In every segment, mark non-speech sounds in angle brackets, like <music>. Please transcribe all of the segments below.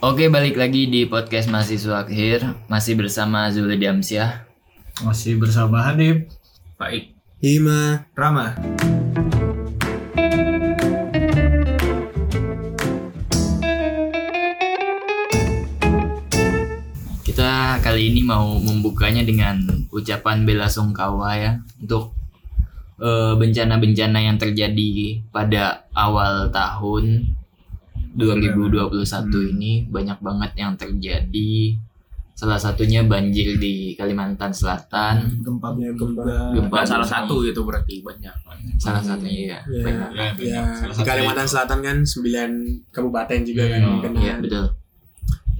Oke, balik lagi di podcast mahasiswa akhir. Masih bersama Zuli Diamsyah. Masih bersama Hanif. Baik. Hima Rama. Kita kali ini mau membukanya dengan ucapan bela sungkawa ya untuk eh, bencana-bencana yang terjadi pada awal tahun 2021 ini banyak banget yang terjadi. Salah satunya banjir di Kalimantan Selatan. Gempa ya, gempa. Gempa Nggak salah satu itu berarti banyak. Salah satunya ya. Ya, banyak. ya, di Kalimantan Selatan kan 9 kabupaten juga kan yang kena. Iya, betul.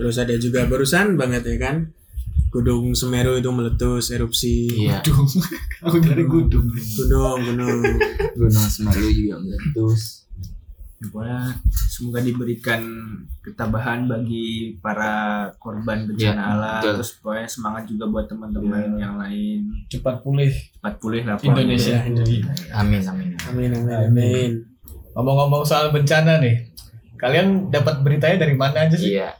Terus ada juga barusan banget ya kan Gunung Semeru itu meletus erupsi. Iya. <laughs> Aku dari gudung. Gunung, gunung. Gunung Semeru juga meletus. Pokoknya semoga diberikan ketabahan bagi para korban bencana Ya, alam. betul. Terus pokoknya semangat juga buat teman-teman yang lain. Cepat pulih Cepat pulih lah. Pak. Indonesia. Amin amin. Amin, amin, amin. Ngomong-ngomong soal bencana nih. Kalian dapat beritanya dari mana aja sih? Iya.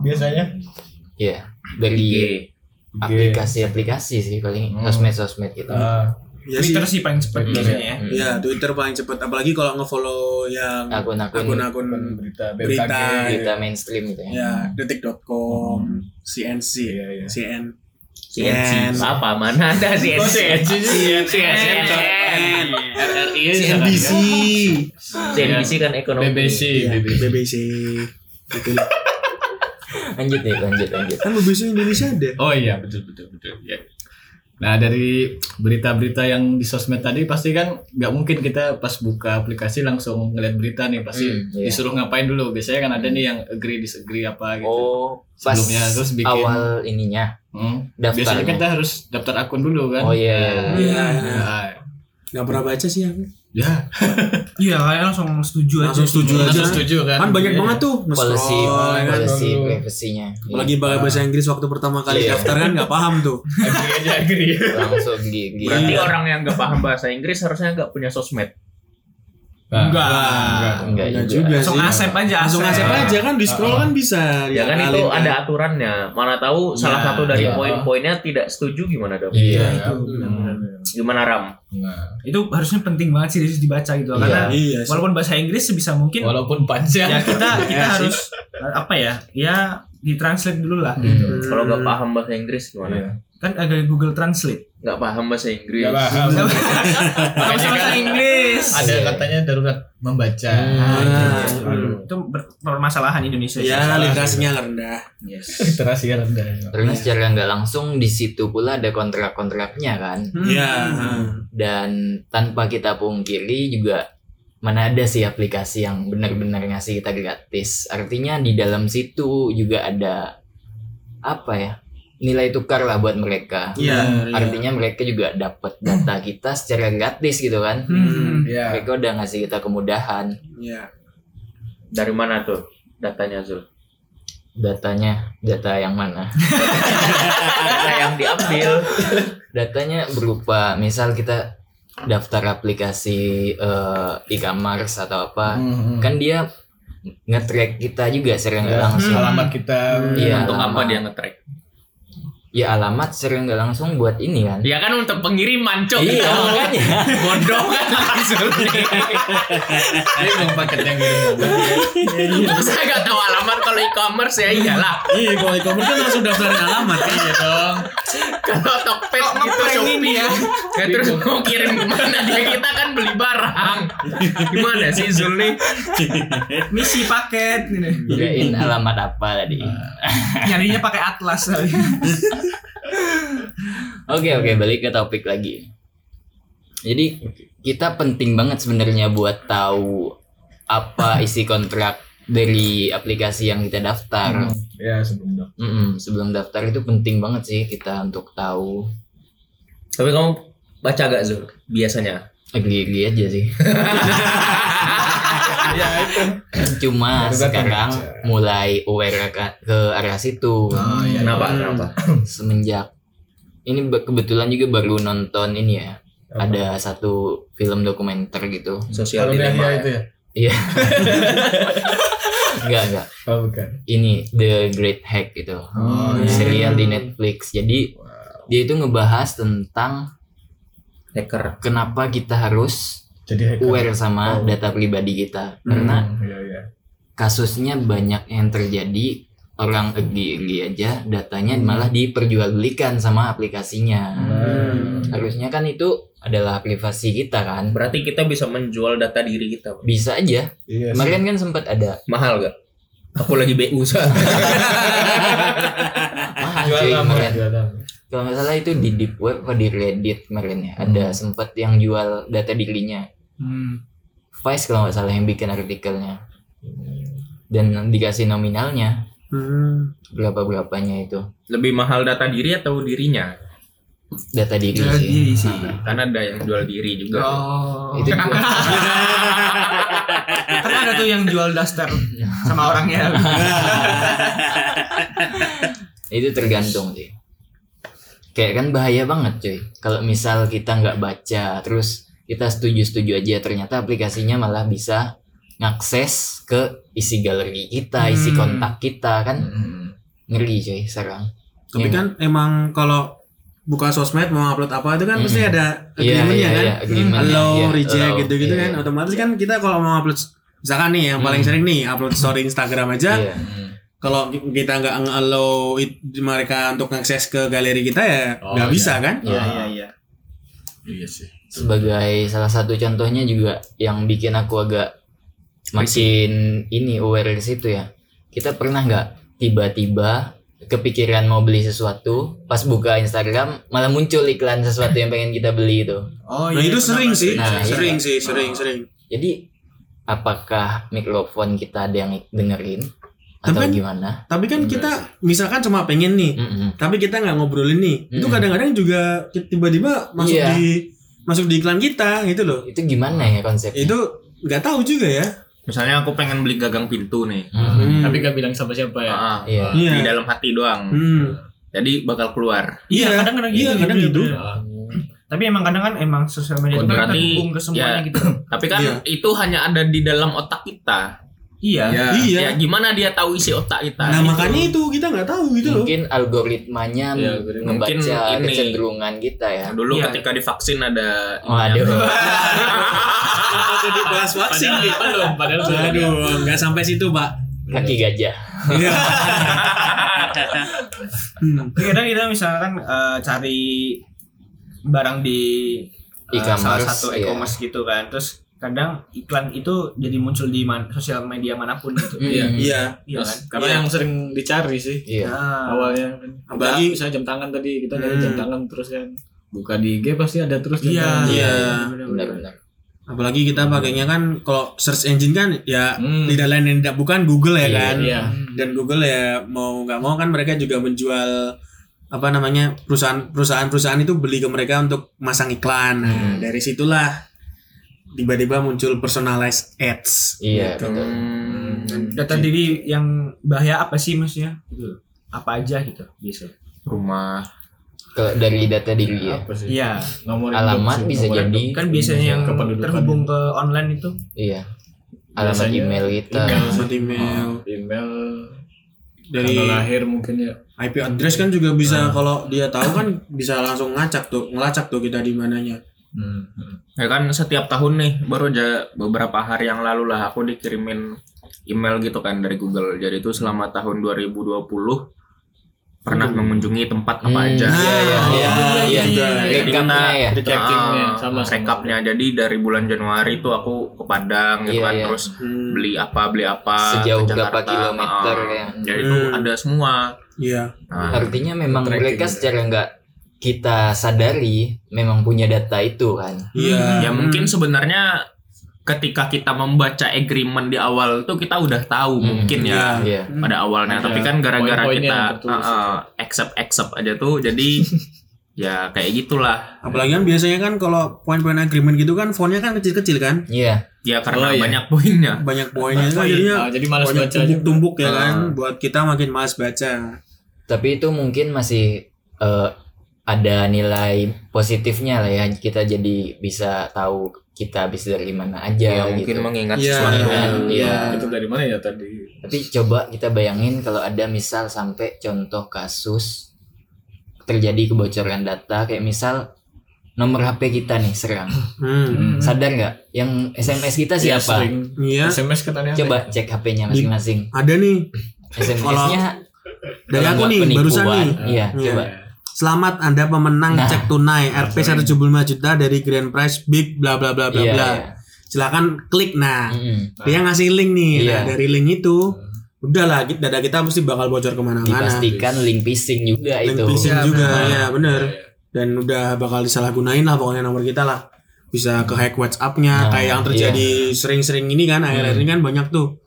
Biasanya? Iya. Dari aplikasi-aplikasi sih paling Hmm. sosmed-sosmed gitu. Ah, Ya Twitter sih. sih paling cepat Twitter biasanya ya. Hmm. Ya, Twitter paling cepet apalagi kalau nge-follow yang Akun-akun akun-akun berita Berita. BMKG. berita mainstream gitu ya. ya detik.com, CNC, Iya, iya. CN, CNC apa mana ada CNC Oh, CNC sih. CNN RRI CNBC, CNBC kan ekonomi BBC, ya, BBC. Gitu. Lanjut nih, lanjut lanjut. Kan BBC Indonesia ada. Oh iya, betul betul betul. Ya. Nah dari berita-berita yang di sosmed tadi pasti kan nggak mungkin kita pas buka aplikasi langsung ngeliat berita nih pasti Hmm, iya. disuruh ngapain dulu. Biasanya kan ada nih yang agree disagree apa gitu. Oh, pas Sebelumnya terus bikin- awal ininya Hmm. daftarnya. Biasanya kita harus daftar akun dulu kan. Oh iya. Iya. Nah, Nggak pernah baca sih aku. Ya, <laughs> Iya, kayak langsung setuju aja. Langsung setuju aja. langsung setuju kan. Kan banyak Iya. banget tuh. Policy, ya kan. policy privasinya. Iya. Apalagi pakai bahasa Inggris waktu pertama kali Iya. daftar kan nggak paham tuh. <laughs> agree aja agree. langsung gigi. berarti Iya. orang yang gak paham bahasa Inggris harusnya gak punya sosmed Enggak. enggak. Enggak Nggak juga. juga Langsung sih. asep aja. Langsung asep aja kan di scroll kan bisa. ya kan itu ada aturannya mana tahu salah Ya, satu dari iya. poin-poinnya tidak setuju gimana dong Iya, itu. Gimana ram Nah, Itu harusnya penting banget sih harus dibaca gitu. Karena Iya. sih. walaupun bahasa Inggris sebisa mungkin walaupun panjang. ya kita <laughs> kita Iya sih. harus apa ya? Ya ditranslate dulu lah. Hmm. Gitu. kalau gak paham bahasa Inggris Iya. gimana Kan ada Google Translate. nggak paham bahasa Inggris Nggak paham. Nggak <laughs> usah bahasa kan Inggris. ada katanya darurat membaca. Ah. Aduh, itu permasalahan Indonesia. Ya literasinya rendah. Yes. <laughs> Literasi rendah. Karena secara nggak langsung di situ pula ada kontrak-kontraknya kan. Hmm. Iya. Dan tanpa kita pungkiri juga mana ada sih aplikasi yang benar-benar ngasih kita gratis. Artinya di dalam situ juga ada apa ya? Nilai tukar lah buat mereka. Iya. Artinya mereka juga dapat data kita secara gratis gitu kan. Hmm. Iya. Mereka udah ngasih kita kemudahan. Iya. dari mana tuh datanya Zul Datanya, data yang mana? <laughs> data yang diambil <laughs> Datanya berupa misal kita daftar aplikasi eh, e-commerce atau apa, Hmm. kan dia nge-track kita juga secara nggak Ya, langsung. alamat kita. Iya, untuk apa alamat. dia nge-track Ya alamat secara nggak langsung buat ini kan. ya kan untuk pengiriman cok Iya, makanya. bodoh kan Zul Ini yang paket yang kirim. Masa gak tahu alamat kalau e-commerce ya iyalah Iya, kalau e-commerce kan langsung daftarin alamat. Iya dong. kalau Tokped gitu ngeprank Shopee ini ya. ya terus mau kirim ke mana dia kita kan beli barang gimana sih Zul nih Misi paket gitu. Kirain alamat apa tadi. <laughs> Nyarinya pakai atlas kali. Oke oke balik ke topik lagi. Jadi kita penting banget sebenarnya buat tahu apa isi kontrak dari aplikasi yang kita daftar. Ya sebelum dong. Mm-mm, sebelum daftar itu penting banget sih kita untuk tahu. tapi kamu baca gak Zul biasanya Agree-agree aja sih. <laughs> Ya itu. Cuma Baru sekarang aja. mulai aware ke, ke arah situ. Oh iya. kenapa Hmm. kenapa Semenjak ini be- kebetulan juga baru nonton ini ya. Apa? Ada satu film dokumenter gitu. sosial Kalau dia dilema dia itu ya. Iya. <laughs> enggak enggak Oh, bukan. ini The Great Hack itu Oh, iya. serial di Netflix jadi dia itu ngebahas tentang Hacker. kenapa kita harus Jadi hacker. aware sama Oh. data pribadi kita karena Hmm, iya, iya. kasusnya banyak yang terjadi orang agree aja datanya malah diperjualbelikan sama aplikasinya Hmm. harusnya kan itu adalah privasi kita kan Berarti kita bisa menjual data diri kita. Bang. bisa aja Iya kemarin kan sempat ada Mahal gak? Aku lagi BU <laughs> mahal Jual cuy kemarin kalau nggak salah itu di deep web atau di reddit kemarin ya ada sempat yang jual data dirinya Hmm. Vice kalau nggak salah yang bikin artikelnya dan dikasih nominalnya Hmm. berapa berapanya itu Lebih mahal data diri atau dirinya? Data diri Jual sih diri sih. Nah, Kan ada yang jual diri juga. Oh. itu juga <laughs> kan ada tuh yang jual daster sama orangnya. <laughs> itu tergantung sih kayak kan bahaya banget cuy kalau misal kita nggak baca terus kita setuju setuju aja ternyata aplikasinya malah bisa ngakses ke isi galeri kita isi Hmm. kontak kita kan Hmm. ngeri cuy sekarang Tapi Iya. kan emang kalau buka sosmed mau upload apa itu kan Mm-mm. pasti ada Iya, agreementnya iya, kan. iya, agreementnya, Allow, iya, reject allow, gitu-gitu iya. kan. Otomatis kan kita kalau mau upload misalkan nih yang paling Hmm. sering nih upload story Instagram aja. Iya. Kalau kita nggak allow it- mereka untuk akses ke galeri kita ya Oh, nggak iya. bisa kan? Iya, iya iya. Iya sih. sebagai salah satu contohnya juga yang bikin aku agak makin ini aware di situ ya kita pernah nggak tiba-tiba kepikiran mau beli sesuatu pas buka Instagram malah muncul iklan sesuatu yang pengen kita beli itu Oh Nah itu sering sih, Nah, iya. sering sih, sering, sering. jadi apakah mikrofon kita ada yang dengerin Tapi atau kan- gimana Tapi kan Bener kita misalkan cuma pengen nih, Mm-mm. tapi kita nggak ngobrolin nih. Itu Mm-mm. kadang-kadang juga tiba-tiba masuk Iya. di masuk di iklan kita gitu loh. itu gimana ya konsepnya Itu nggak tahu juga ya. Misalnya aku pengen beli gagang pintu nih. Mm. Hmm. Tapi gak bilang sama siapa ya. Ah, Iya. Iya. Di dalam hati doang. Hmm. Jadi bakal keluar. Iya, Iya, kadang-kadang iya, gitu. kadang gitu. bener. Tapi emang kadang kan emang sosial media itu kan terhubung ke semuanya ya. gitu. Tapi kan Iya. itu hanya ada di dalam otak kita. Iya. Iya. Ya gimana dia tahu isi otak kita? Nah Gitu. makanya itu kita nggak tahu gitu loh. mungkin algoritmanya Iya, algoritma. membaca Mungkin ini. kecenderungan kita ya Nah, dulu Iya. ketika divaksin ada oh aduh Jadi bahas vaksin Padahal nih. belum, padahal. Aduh, nggak sampai situ, Pak. kaki gajah Iya. <laughs> Hmm. Kadang kita misalkan eh, cari barang di eh, E-commerce, salah satu iya. e-commerce gitu kan. Terus kadang iklan itu jadi muncul di man- sosial media mana pun gitu. Iya. Iya. Iya kan? Karena Iya. yang sering dicari sih iya Nah, awalnya kan. Apalagi- bisa jam tangan tadi kita nyari Hmm. jam tangan terus kan buka di IG pasti ada terus jam Iya. tangan. Iya. benar-benar. benar-benar Apalagi kita pakainya kan kalau search engine kan ya Hmm. tidak lain dan tidak bukan Google ya Iya, kan. Iya. Dan Google ya mau nggak mau kan mereka juga menjual apa namanya perusahaan perusahaan-perusahaan itu beli ke mereka untuk masang iklan. Nah, Hmm. dari situlah tiba-tiba muncul personalized ads. iya Gitu. betul Hmm, Data diri yang bahaya apa sih maksudnya? Gitu. Apa aja gitu bisa. rumah. kalau dari data diri ya Apa sih? Iya, Nomor Alamat sih, bisa nomor jadi. induk. kan biasanya yang Kependudukan. terhubung ke online itu iya alamat Biasanya email kita email. Alamat email email dari tanggal lahir mungkin ya. IP address kan juga bisa kalau dia tahu kan bisa langsung ngacak tuh, ngelacak tuh kita di mananya. Hmm. Ya kan setiap tahun nih baru aja beberapa hari yang lalu lah aku dikirimin email gitu kan dari Google. Jadi itu selama tahun 2020 pernah mengunjungi tempat apa Hmm, aja. iya iya iya Ah, iya Recapnya kita- ya Ah, sama rekapnya. Jadi dari bulan Januari itu aku ke Padang gitu Iya, kan iya. terus Hmm, beli apa beli apa Sejauh ke berapa kilometer Ah, ya. Jadi itu Hmm. ada semua. Iya. Nah, artinya memang mereka secara nggak kita sadari memang punya data itu kan. Iya. ya mungkin sebenarnya ketika kita membaca agreement di awal itu kita udah tahu Hmm, mungkin ya iya. pada awalnya. Ada tapi kan gara-gara kita uh, uh, accept accept aja tuh jadi <laughs> ya kayak gitulah. Apalagi kan biasanya kan kalau poin-poin agreement gitu kan fontnya kan kecil-kecil kan, iya. Ya karena Oh, iya. banyak poinnya. Banyak poinnya. Kan jadinya Ah, jadi malas banyak baca tumbuk-tumbuk ya Ah. kan, buat kita makin malas baca. tapi itu mungkin masih eh, ada nilai positifnya lah ya kita jadi bisa tahu kita habis dari mana aja ya, mungkin gitu. mengingat Iya, sesuatu iya. Iya. Itu dari mana ya tadi? Tapi coba kita bayangin kalau ada misal sampai contoh kasus terjadi kebocoran data kayak misal nomor HP kita nih serang. Hmm. Sadar nggak? Yang SMS kita Ya, siapa? Iya, SMS katanya. Coba cek HP-nya masing-masing. ada nih SMS-nya dari aku nih barusan penipuan. nih. Iya, Iya. coba. Selamat Anda pemenang Nah. cek tunai RP 175 juta dari Grand Prize Big bla bla bla bla Iya, bla. iya. Silakan klik nah. Mm-mm. Dia ngasih link nih. Iya. Nah, dari link itu udahlah kita- data kita pasti bakal bocor ke mana-mana. Dipastikan link phishing juga Link itu. phishing Iya, juga benar. ya bener. Dan udah bakal disalahgunain lah pokoknya nomor kita lah. Bisa ke hack WhatsApp-nya Nah, kayak yang terjadi sering-sering ini kan akhir-akhir ini kan banyak tuh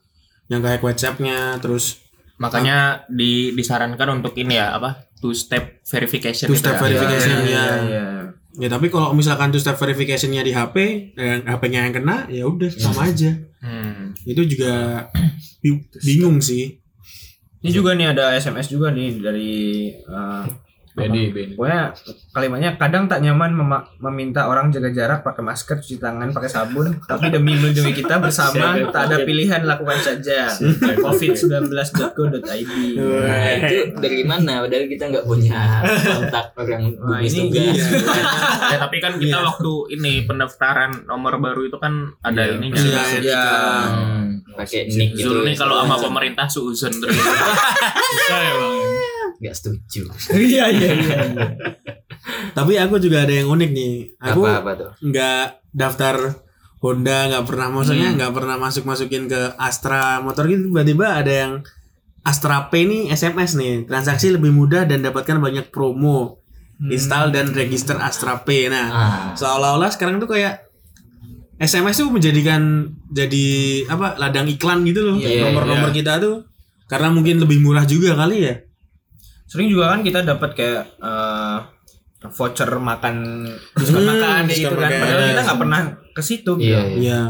yang ke hack WhatsApp-nya terus makanya di disarankan untuk ini ya apa two step verification two gitu step ya. verification Iya, ya. iya. Ya tapi kalau misalkan two step verification-nya di HP, eh, HP-nya yang kena, ya udah sama aja. Hmm. Itu juga bi- bingung sih. Ini juga nih ada SMS juga nih dari eh, Beni, Beni. Pokoknya kalimatnya kadang tak nyaman mema- meminta orang jaga jarak, pakai masker, cuci tangan, pakai sabun. Tapi demi melindungi kita bersama, tak ada pilihan lakukan saja. Covid19.go.id. Nah, itu dari mana? Padahal kita nggak punya kontak orang Nah, ini tugas. <laughs> ya tapi kan kita Iya. waktu ini pendaftaran nomor baru itu kan ada Iya. ininya Iya, Ya. Hmm, pakai nick gitu. Zul nih kalau sama pemerintah suuzon terus Bisa ya bang. Nggak setuju. <laughs> Iya iya iya. Tapi aku juga ada yang unik nih. Aku Apa apa tuh? nggak daftar Honda, nggak pernah maksudnya nggak pernah masuk masukin ke Astra motor gitu. Tiba-tiba ada yang Astra Pay nih SMS nih. Transaksi lebih mudah dan dapatkan banyak promo. Install dan register Astra Pay. Nah, Ah, seolah-olah sekarang tuh kayak SMS tuh menjadikan jadi apa ladang iklan gitu loh Iya, nomor-nomor kita tuh karena mungkin lebih murah juga kali ya Sering juga kan kita dapat kayak eh, voucher makan diskon Hmm, makan gitu kan. makan. Padahal kita nggak pernah ke situ. gitu. iya, iya.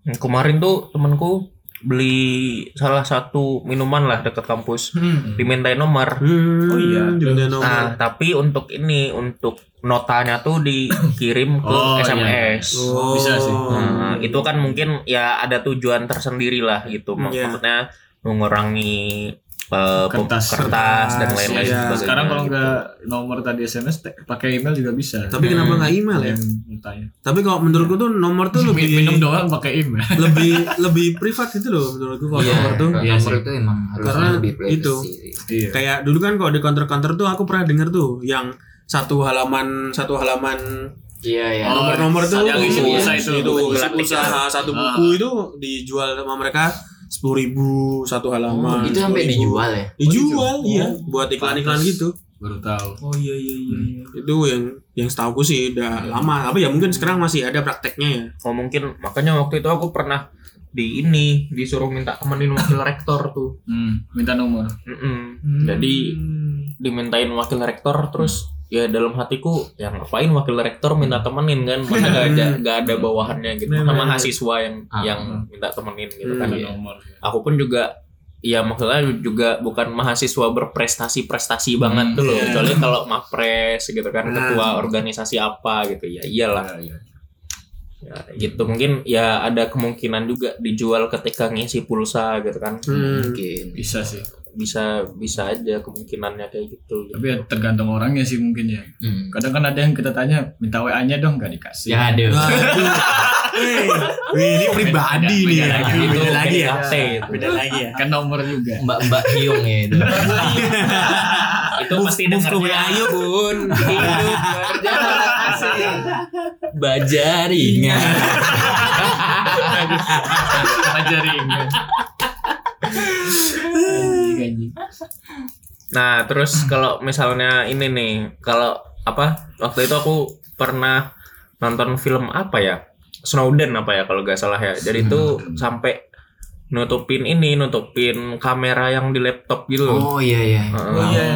Iya kemarin tuh temanku beli salah satu minuman lah dekat kampus Hmm. dimintain nomor hmm, Oh iya. nomor. Nah, tapi untuk ini untuk notanya tuh dikirim ke Oh, iya. SMS. Oh. Bisa sih. Nah, itu kan mungkin ya ada tujuan tersendiri lah gitu. Mak- Iya. Maksudnya mengurangi eh, pem- Kertas. kertas dan Kertas, lain-lain iya. sebagainya Sekarang kalau gitu. nggak nomor tadi SMS pakai email juga bisa. Tapi kenapa nggak email ya? Yang tanya. Tapi kalau menurutku tuh nomor tuh <laughs> lebih minum doang pakai email. <laughs> lebih lebih privat gitu loh menurutku kalau Iya, nomor tuh. Iya nomor itu emang Karena lebih itu. sih. Iya. Kayak dulu kan kalau di counter-counter tuh aku pernah denger tuh yang satu halaman satu halaman Iya, iya. Oh, nomor-nomor tuh yang isi iya, pulsa itu. itu isi Gratis pulsa satu buku itu dijual sama mereka sepuluh ribu satu halaman. Oh, itu sampai 10.000. dijual ya? Dijual, Oh, iya, buat iklan-iklan gitu. Baru tahu. Oh iya iya iya. iya. Itu yang yang setahu sih udah lama. Tapi ya mungkin sekarang masih ada prakteknya ya. Oh mungkin makanya waktu itu aku pernah di ini disuruh minta temenin wakil rektor tuh. Hmm, minta nomor. Mm-mm. Hmm. Jadi dimintain wakil rektor terus ya dalam hatiku yang ngapain wakil rektor minta temenin kan masa gak ada gak ada bawahannya gitu sama bener. mahasiswa yang Ah. yang minta temenin gitu Hmm. kan ya. nomor. ya. aku pun juga ya maksudnya juga bukan mahasiswa berprestasi prestasi banget Hmm, tuh loh iya. kecuali kalau mapres gitu kan Nah. ketua organisasi apa gitu ya iyalah Iya, iya. ya, gitu mungkin ya ada kemungkinan juga dijual ketika ngisi pulsa gitu kan Hmm. Mungkin. Bisa sih. Bisa bisa aja kemungkinannya kayak gitu Tapi ya tergantung orangnya sih mungkin ya. Hmm. Kadang kan ada yang kita tanya minta WA-nya dong nggak dikasih. Ya aduh. Waduh. <laughs> Wih, ini pribadi Beda- nih beda ya. lagi. Beda Itu lagi ya. Beda lagi ya. Kan nomor juga. Mbak-mbak Hyung ya itu. <laughs> itu ke dengarnya WA yuk. pun hidup berjalan asik Bajaringan. Nah, terus kalau misalnya ini nih, kalau apa? Waktu itu aku pernah nonton film apa ya? Snowden apa ya kalau nggak salah ya. Jadi itu sampai nutupin ini, nutupin kamera yang di laptop gitu. Oh iya iya. Heeh. Oh iya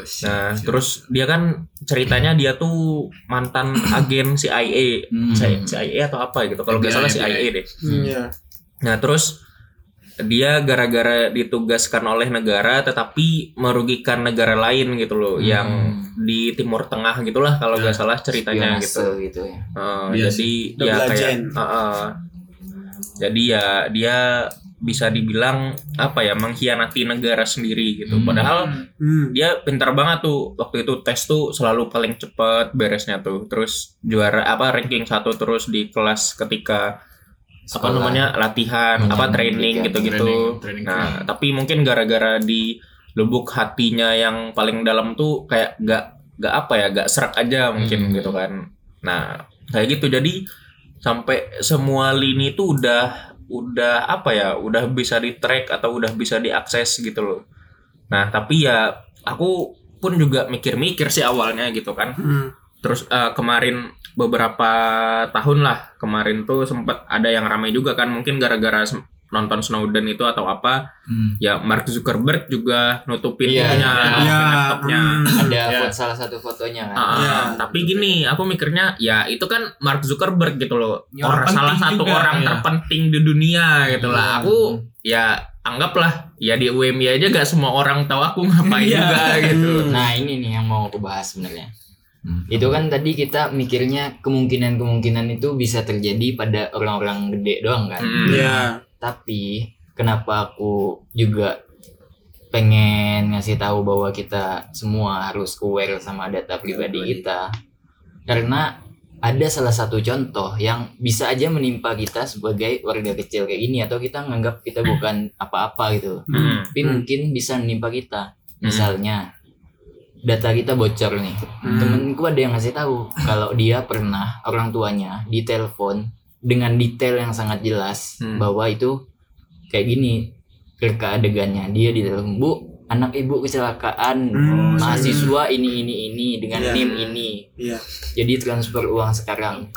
siap, Nah, siap. terus dia kan ceritanya dia tuh mantan <clears throat> agen CIA, Hmm. CIA atau apa gitu. Kalau nggak salah. CIA deh. Iya. Nah, terus dia gara-gara ditugaskan oleh negara tetapi merugikan negara lain gitu loh Hmm. yang di Timur Tengah gitulah kalau nggak salah ceritanya Spionase gitu. gitu ya. Iya jadi Double ya kayak eh, eh. jadi ya dia bisa dibilang apa ya mengkhianati negara sendiri gitu. Hmm. Padahal Hmm. dia pintar banget tuh waktu itu tes tuh selalu paling cepet beresnya tuh. Terus juara apa ranking satu terus di kelas ketika apa Sekolah. namanya latihan apa training gitu-gitu. training- training nah, tapi mungkin gara-gara di lubuk hatinya yang paling dalam tuh kayak gak gak apa ya gak serak aja mungkin Hmm. gitu kan. Nah, kayak gitu jadi sampai semua lini tuh udah udah apa ya udah bisa di track atau udah bisa diakses gitu loh nah tapi ya aku pun juga mikir-mikir sih awalnya gitu kan Hmm. Terus eh, kemarin beberapa tahun lah kemarin tuh sempat ada yang ramai juga kan mungkin gara-gara nonton Snowden itu atau apa Hmm. ya Mark Zuckerberg juga nutupin Iya, itunya, iya. nutupin Ya, laptopnya hmm. Ada Ya. foto salah satu fotonya kan. Ah, Iya. tapi gini, aku mikirnya ya itu kan Mark Zuckerberg gitu loh. Ya, orang salah satu juga, orang ya. terpenting di dunia gitu lah. Iya. Aku ya anggaplah ya di UMI aja gak semua orang tahu aku ngapain Iya. juga gitu. Nah ini nih yang mau aku bahas sebenarnya. Itu kan tadi kita mikirnya kemungkinan-kemungkinan itu bisa terjadi pada orang-orang gede doang kan. Hmm. Ya. Tapi kenapa aku juga pengen ngasih tahu bahwa kita semua harus aware sama data pribadi kita karena ada salah satu contoh yang bisa aja menimpa kita sebagai warga kecil kayak gini atau kita nganggap kita bukan apa-apa gitu Hmm. tapi mungkin bisa menimpa kita Hmm. misalnya data kita bocor nih Hmm. temenku ada yang ngasih tahu kalau dia pernah orang tuanya ditelepon dengan detail yang sangat jelas Hmm. bahwa itu kayak gini reka adegannya dia ditelepon bu anak ibu kecelakaan Hmm. mahasiswa ini ini ini dengan Iya. nim ini Iya. jadi transfer uang sekarang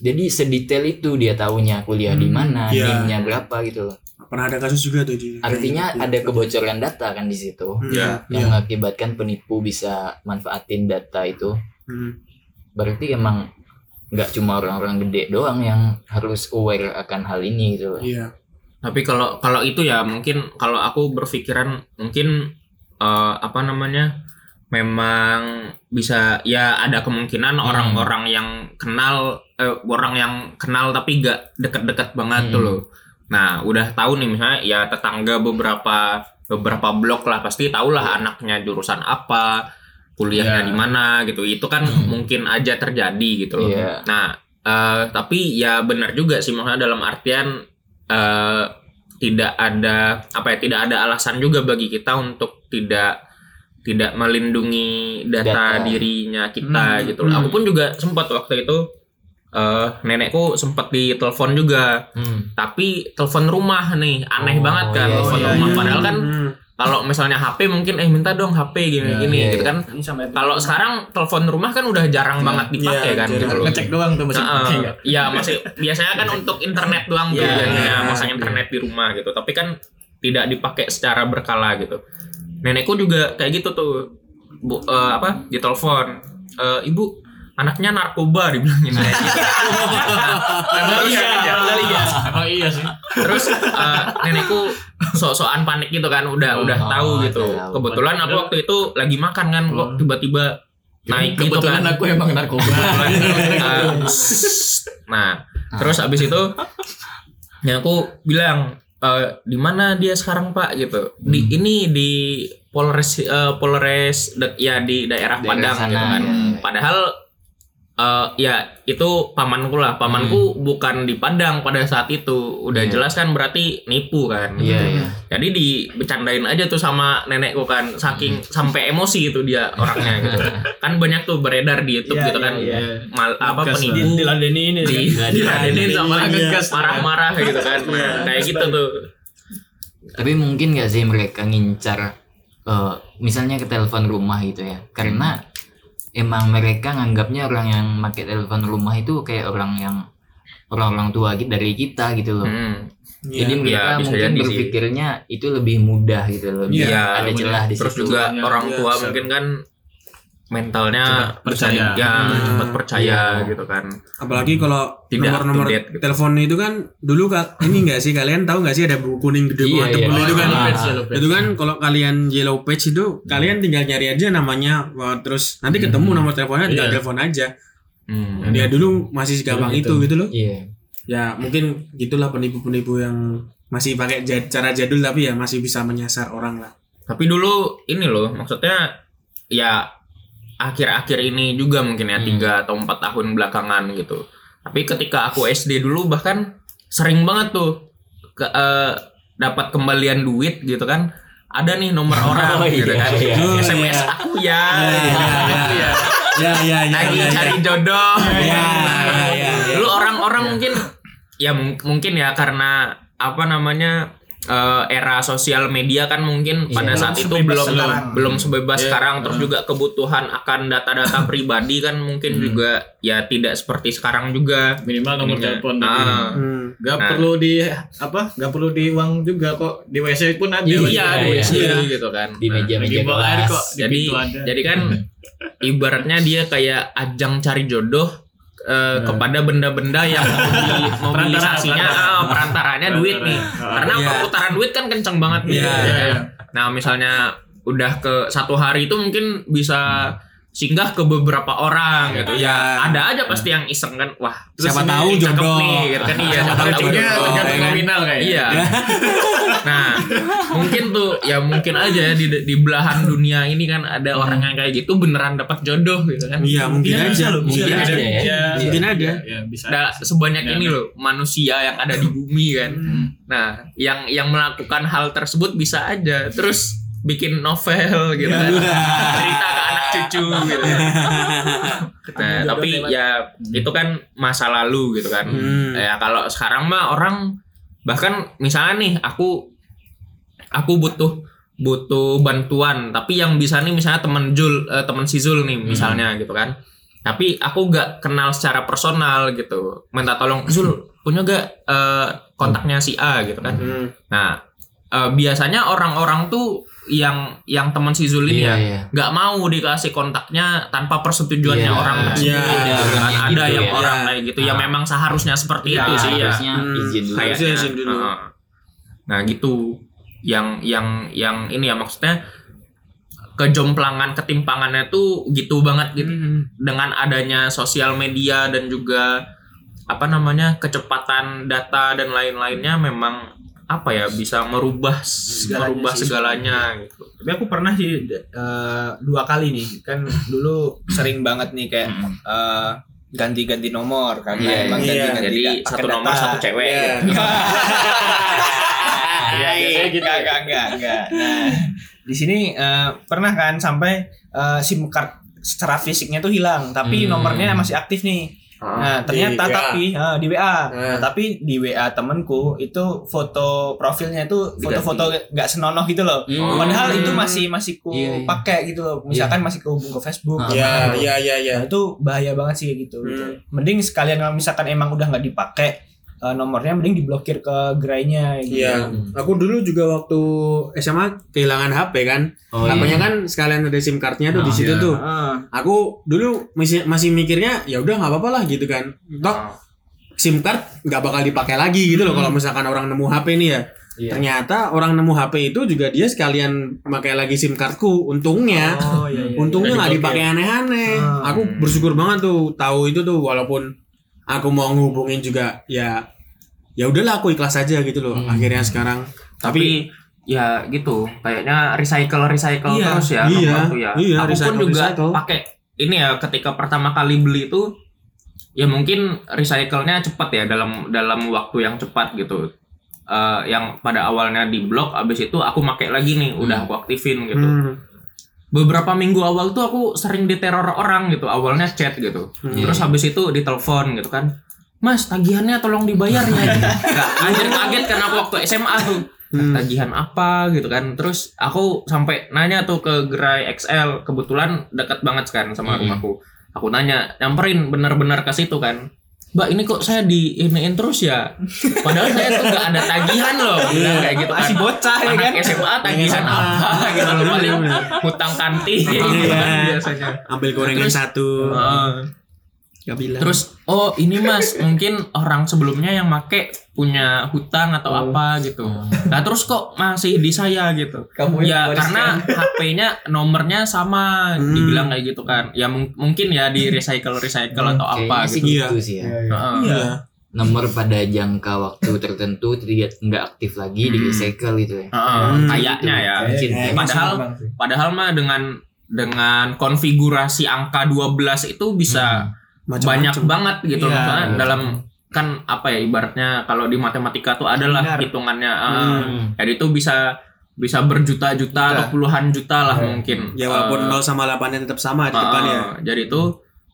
jadi sedetail itu dia tahunya kuliah di Hmm. mana Iya. nimnya berapa gitu loh Pernah ada kasus juga tuh di. artinya ada kebocoran data kan di situ Hmm. Ya. yang Iya. mengakibatkan penipu bisa manfaatin data itu Hmm. berarti emang nggak cuma orang-orang gede doang yang harus aware akan hal ini gitu loh. Iya. Tapi kalau kalau itu ya mungkin kalau aku berpikiran mungkin eh, apa namanya memang bisa ya ada kemungkinan Hmm. orang-orang yang kenal eh, orang yang kenal tapi gak deket-deket banget Hmm. tuh loh. Nah udah tahu nih misalnya ya tetangga beberapa beberapa blok lah pasti tahulah anaknya jurusan apa kuliahnya Ya. di mana gitu itu kan mungkin aja terjadi gitu loh. Iya. Nah eh, tapi ya benar juga sih maksudnya dalam artian eh, tidak ada apa ya tidak ada alasan juga bagi kita untuk tidak tidak melindungi data, Data. dirinya kita Hmm, gitu loh. hmm. Aku pun juga sempat waktu itu eh nenekku sempat ditelepon juga Hmm. tapi telepon rumah nih aneh Oh, banget kan iya, telepon iya, rumah iya. padahal kan Hmm. kalau misalnya HP mungkin eh minta dong HP gini Iya, gini iya, gitu iya. kan kalau sekarang telepon rumah kan udah jarang Iya. banget dipakai Iya, kan gitu loh. ngecek doang tuh masih Nah, pakai nggak? Iya masih biasanya kan untuk internet doang tuh biasanya iya, masang iya. internet di rumah gitu. Tapi kan tidak dipakai secara berkala gitu. Nenekku juga kayak gitu tuh. Bu eh, apa? Ditelepon. Eh, ibu anaknya narkoba dibilangin kayak gitu. Emang iya, iya, iya. Oh iya sih. Terus eh, nenekku sok-sokan panik gitu kan, udah udah Oh, tahu gitu. Kebetulan aku waktu itu lagi makan kan, kok Oh. tiba-tiba naik gitu Kebetulan kan. aku emang narkoba. Uh, <laughs> nah, terus abis itu ya aku bilang "Eh, di mana dia sekarang Pak gitu. Di ini di Polres eh, Polres de- ya di daerah, Daerah Padang sana, gitu kan. ya, ya. Padahal eh, ya itu pamanku lah. Pamanku bukan di Padang pada saat itu. Udah Iya. jelas kan berarti nipu kan. Iya, gitu. iya. Jadi dibecandain aja tuh sama nenekku kan, saking sampai emosi itu dia orangnya gitu. <laughs> kan banyak tuh beredar di YouTube Iya, gitu kan, iya, mal apa Ngegas penipu lah. Diladeni ini. di diladenin sama Iya. marah-marah gitu kan, kayak gitu tuh. Tapi mungkin nggak sih mereka ngincar eh, misalnya ke telepon rumah gitu ya. Karena emang mereka nganggapnya orang yang pakai telepon rumah itu kayak orang yang orang-orang tua gitu dari kita gitu loh. Hmm. Jadi Iya. mereka bisa mungkin jadi sih. berpikirnya itu lebih mudah gitu loh. Iya, ada celah di Terus situ. juga Iya, orang iya, tua bisa. mungkin kan mentalnya Cepat percaya. ya Hmm. cepat percaya Iya. gitu kan apalagi kalau Tidak nomor-nomor gitu. telepon itu kan dulu kak ini enggak sih kalian tahu nggak sih ada buku kuning gede Iya, banget iya. tebel itu kan Ah. Page, itu kan kalau kalian yellow page itu kalian tinggal nyari aja namanya wah, terus nanti ketemu nomor teleponnya tinggal Iya. telepon aja Hmm. ya dulu masih segampang itu Dulu gitu loh Iya. ya mungkin gitulah penipu-penipu yang masih pakai cara jadul tapi ya masih bisa menyasar orang lah Tapi dulu ini loh, maksudnya ya akhir-akhir ini juga mungkin ya Hmm. tiga atau empat tahun belakangan gitu. Tapi ketika aku SD dulu bahkan sering banget tuh ke, eh, dapat kembalian duit gitu kan. Ada nih nomor <laughs> orang Oh, gitu iya, kan. iya. SMS iya. aku ya. Iya, gitu iya, iya. ya. ya ya Lagi cari jodoh. Ya, gitu. ya, ya. Dulu orang-orang mungkin ya mung- mungkin ya karena apa namanya eh, era sosial media kan mungkin Iya. pada saat Belum itu sebebas belum sekarang. belum sebebas Iya. sekarang terus juga kebutuhan akan data-data <laughs> pribadi kan mungkin juga ya tidak seperti sekarang juga minimal nomor Ininya. telepon Ah. Hmm. Gak Nah. perlu di apa? Gak perlu di uang juga kok di WC pun ada. iya, Iya, di. WC Iya. gitu kan Di Nah, meja-meja air kelas. kok di jadi ada. jadi kan <laughs> ibaratnya dia kayak ajang cari jodoh eh, kepada benda-benda yang mobi- mobilisasinya Perantara, ah, perantaranya duit nih Perantara. karena Iya. perputaran duit kan kenceng banget nih Iya, ya iya, kan? iya. nah misalnya udah ke satu hari itu mungkin bisa singgah ke beberapa orang gitu ya Iya. ada aja pasti yang iseng kan wah Siapa tahu jodoh. nih gitu kan iya siapa tahu jodoh tergantung ya kan? nominal kayak. Iya. <laughs> nah, ya mungkin aja di di belahan dunia ini kan ada orang yang kayak gitu beneran dapat jodoh gitu kan. iya mungkin Iya, aja loh, Mungkin Iya, ada ya. Iya. mungkin ada Ya, bisa. Ada sebanyak Ya, ini loh manusia yang ada di bumi kan. Nah, yang yang melakukan hal tersebut bisa aja terus bikin novel gitu kan. Cerita ke anak cucu gitu. Nah, tapi ya itu kan masa lalu gitu kan. Hmm. Ya kalau sekarang mah orang bahkan misalnya nih aku aku butuh butuh bantuan tapi yang bisa nih misalnya temen Jul eh, temen si Zul nih misalnya gitu kan tapi aku gak kenal secara personal gitu minta tolong Zul punya gak eh, kontaknya si A gitu kan Hmm. nah eh, biasanya orang-orang tuh yang yang teman si Zul ini Iya, ya iya. nggak mau dikasih kontaknya tanpa persetujuannya Iya. orang tersebut Iya. gitu kan. Orangnya ada gitu yang ya. orang kayak gitu ya Ah. memang seharusnya seperti Iya, itu sih ya Harusnya Hmm. izin dulu. kayaknya izin dulu. Nah gitu yang yang yang ini ya maksudnya kejomplangan ketimpangannya tuh gitu banget gitu Hmm. dengan adanya sosial media dan juga apa namanya kecepatan data dan lain-lainnya memang apa ya bisa merubah Segalanya merubah sih, segalanya gitu. Tapi aku pernah sih eh, dua kali nih kan dulu sering banget nih kayak eh, ganti-ganti nomor karena Iya, emang iya. ganti-ganti Jadi satu nomor data. satu cewek. Iya. gitu. <laughs> Iya, iya, enggak, enggak, enggak, enggak. Nah, di sini eh, pernah kan sampai eh, SIM card secara fisiknya tuh hilang, tapi Hmm. nomornya masih aktif nih. Nah, ternyata Di WA. tapi eh, di WA. Nah. Tapi di WA temenku itu foto profilnya itu foto-foto nggak senonoh gitu loh. Hmm. Padahal itu masih masih ku Iya, iya. pakai gitu loh. Misalkan masih ku hubung ke Facebook. Ah. ya gitu. ya ya ya Nah, itu bahaya banget sih gitu. gitu. Hmm. Mending sekalian kalau misalkan emang udah nggak dipakai eh, nomornya mending diblokir ke gerainya gitu. Iya, aku dulu juga waktu SMA kehilangan HP kan. Oh, HP-nya iya. kan sekalian ada SIM cardnya tuh di Oh, situ iya. tuh. Ah. Aku dulu masih masih mikirnya ya udah nggak apa-apa lah gitu kan. Toh SIM card nggak bakal dipakai lagi gitu loh kalau misalkan orang nemu HP nih ya. Iya. Ternyata orang nemu HP itu juga dia sekalian pakai lagi SIM cardku. Untungnya, Oh iya iya. untungnya nggak dipakai aneh-aneh. Ah. Aku bersyukur banget tuh tahu itu tuh walaupun aku mau ngehubungin juga ya ya udahlah aku ikhlas aja gitu loh. Hmm. Akhirnya sekarang tapi tapi ya gitu kayaknya recycle recycle Iya, terus ya iya, ya iya, aku pun recycle, juga recycle. pakai ini ya ketika pertama kali beli itu ya mungkin recycle-nya cepat ya dalam dalam waktu yang cepat gitu Eh, yang pada awalnya di blok abis itu aku pakai lagi nih udah aku aktifin gitu Hmm. Beberapa minggu awal tuh aku sering diteror orang gitu awalnya chat gitu Hmm. terus habis itu ditelepon gitu kan mas tagihannya tolong dibayar ya. <laughs> Nggak, anjir kaget karena aku waktu SMA tuh Hmm. tagihan apa gitu kan terus aku sampai nanya tuh ke gerai XL kebetulan dekat banget kan sama Hmm. rumahku aku nanya nyamperin bener-bener ke situ kan Mbak ini kok saya di iniin terus ya? Padahal saya tuh gak ada tagihan loh. Bilang kayak gitu kan. Masih bocah ya Anak kan? SMA tagihan apa? Gitu loh paling hutang kantin. Iya. biasanya. Ambil gorengan satu. Heeh. Gak bilang Terus oh ini mas <laughs> mungkin orang sebelumnya yang make punya hutang atau apa gitu. Nah terus kok masih di saya gitu. Kamu ya karena HP-nya <laughs> nomornya sama Hmm. dibilang kayak gitu kan. Ya mung- mungkin ya di recycle recycle atau apa sih gitu. gitu Iya. sih ya. Heeh. iya Nomor pada jangka waktu tertentu tidak nggak aktif lagi di Hmm. recycle gitu ya. Heeh, Hmm. kayaknya ya. Mungkin. Kayaknya Padahal-. Padahal mah dengan dengan konfigurasi angka 12 itu bisa macam-macam. banyak banget gitu Iya, Maksudnya iya. dalam kan apa ya ibaratnya kalau di matematika tuh adalah Linear. hitungannya eh, Hmm. jadi itu bisa bisa berjuta-juta atau puluhan juta lah Iya. mungkin ya walaupun 0 sama 8 nya tetap sama di eh, depan ya jadi itu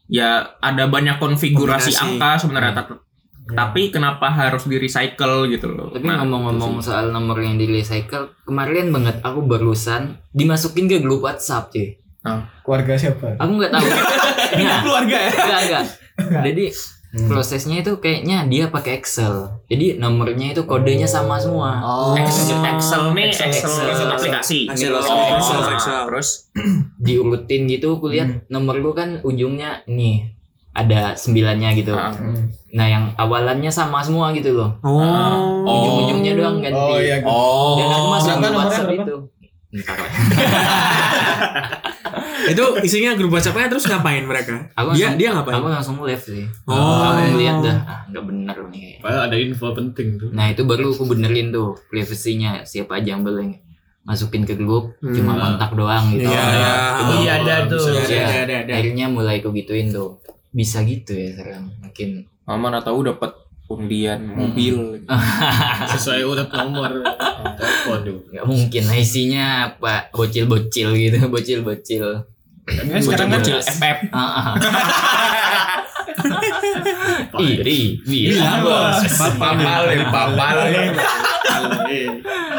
ya ada banyak konfigurasi Kombinasi. angka sebenarnya tat- tapi kenapa harus di recycle gitu loh Tapi Nah, ngomong-ngomong soal nomor yang di recycle, kemarin banget aku barusan dimasukin ke grup WhatsApp cuy. Keluarga siapa? Aku nggak tahu. <laughs> Nah, Keluarga ya? enggak, enggak. Jadi prosesnya itu kayaknya dia pakai Excel. Jadi nomornya itu kodenya sama semua. Oh. Excel, Excel nih Excel. Excel, Excel. aplikasi Hasil Oh, Excel, nah, Excel. terus <clears throat> Diurutin gitu aku lihat nomor gua kan ujungnya nih ada sembilannya gitu. ah, Nah, yang awalannya sama semua gitu loh. oh Oh. Ujung-ujungnya doang ganti. Oh iya. oh Dan aku masuk WhatsApp itu. Entar. <laughs> itu isinya grup WhatsAppnya terus ngapain mereka Aku dia langsung- dia ngapain Aku langsung live sih. Oh. Aku lihat dah, ah, nggak bener nih. Padahal ada info penting tuh. Nah itu baru aku benerin tuh privasinya siapa aja yang boleh masukin ke grup Hmm. cuma kontak doang gitu. Iya, iya. Itu Iya, ada tuh. Iya, Iya. ada ada ada Akhirnya mulai aku gituin tuh. Bisa gitu ya sekarang makin. mana tahu dapat undian mobil <laughs> Sesuai urat nomor telepon tuh. nggak mungkin isinya apa bocil-bocil gitu <laughs> bocil-bocil. Kan sekarang kan FF. Iri, bilang bos. papal papal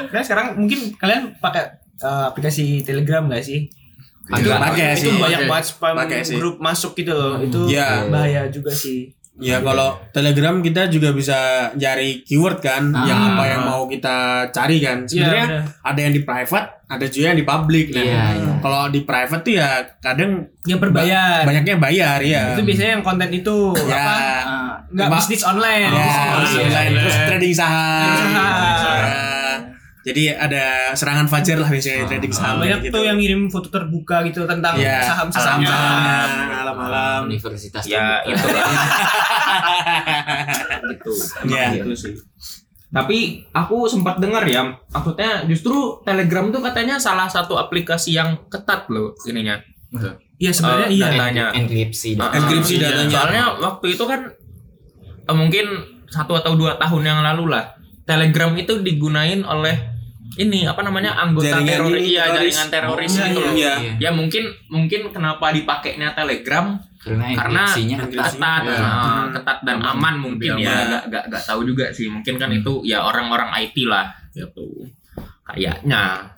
kan sekarang mungkin kalian pakai eh, aplikasi Telegram nggak sih? Itu pakai itu sih. banyak Pakai. banget spam grup masuk gitu loh. Itu Iya. bahaya juga sih. Ya kalau Telegram kita juga bisa cari keyword kan, Ah. yang apa yang mau kita cari kan. Sebenarnya Iya, ada yang di private, ada juga yang di public. Nah, Iya, iya. kalau di private tuh ya kadang Yang berbayar. banyaknya bayar ya. Itu biasanya yang konten itu ya. apa? Ah, Nggak Cuma- bisnis online. Ya, Bisnis online. online. terus trading saham. Trading saham. Ya. Jadi ada serangan fajar lah biasanya trading saham. Banyak gitu. tuh yang ngirim foto terbuka gitu tentang ya, saham-sahamnya. saham-sahamnya, malam-malam. Universitas ya terbuka. itu <laughs> gitu Ya. gitu sih tapi aku sempat dengar ya maksudnya justru Telegram tuh katanya salah satu aplikasi yang ketat loh ininya Iya sebenarnya Eh, iya. datanya. enkripsi dah. Enkripsi Iya. datanya. Soalnya waktu itu kan eh, mungkin satu atau dua tahun yang lalu lah Telegram itu digunain oleh ini apa namanya anggota Jaringan teroris ini, iya teroris. jaringan teroris Oh, gitu loh. iya. Ya mungkin mungkin kenapa dipakainya Telegram Karena karena ketat. ketat, Iya. nah, ketat dan Aman. aman mungkin ya aman. gak, gak, gak tahu juga sih mungkin kan itu ya orang-orang IT lah gitu kayaknya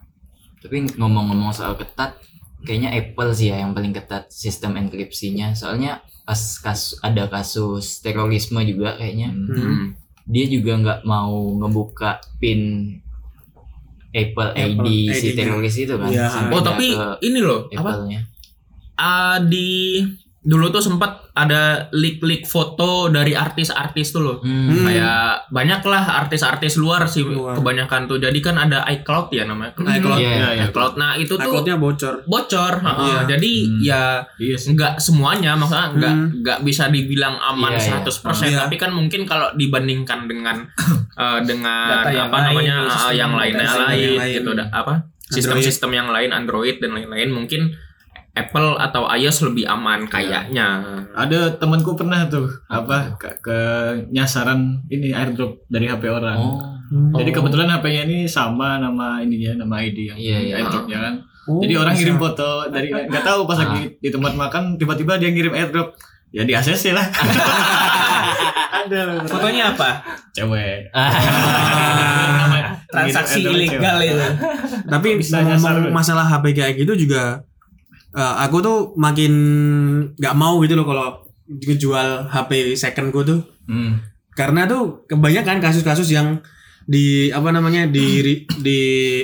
Tapi ngomong-ngomong soal ketat, kayaknya Apple sih ya yang paling ketat sistem enkripsinya. Soalnya pas kas, ada kasus terorisme juga kayaknya, Hmm. Hmm. dia juga nggak mau ngebuka pin Apple, Apple ID si ID-nya. teroris itu kan. Sampai oh tapi ini loh apa Apple-nya. Ah, di dulu tuh sempat ada leak-leak foto dari artis-artis tuh loh Hmm. kayak banyak lah artis-artis luar sih Luar. kebanyakan tuh jadi kan ada iCloud ya namanya iCloud. Iya, Iya, iya. iCloud nah itu tuh Takutnya bocor. bocor heeh. Iya. jadi Hmm. ya Iya sih. nggak semuanya maksudnya nggak Hmm. nggak bisa dibilang aman Iya, iya. 100% Iya. tapi kan mungkin kalau dibandingkan dengan <laughs> eh, dengan Data yang apa lain, namanya sistem eh, yang lainnya lain, yang lain. gitu apa sistem-sistem yang lain Android dan lain-lain mungkin Apple atau iOS lebih aman kayaknya Ada temanku pernah tuh apa ke, ke nyasaran ini airdrop dari HP orang. Oh. Jadi kebetulan HP-nya ini sama nama ininya, nama ID yang Iya, iya. airdropnya kan. Oh, Jadi orang bisa. ngirim foto dari nggak tahu pas lagi di tempat makan tiba-tiba dia ngirim airdrop. Ya di ACC lah. <laughs> Ada Fotonya apa? cewek. Transaksi Ngirim airdrop ilegal itu. Tapi Bisa ngomong masalah HP kayak gitu juga eh, aku tuh makin nggak mau gitu loh kalau gue jual HP secondku tuh Hmm. karena tuh kebanyakan kasus-kasus yang di apa namanya di ri- di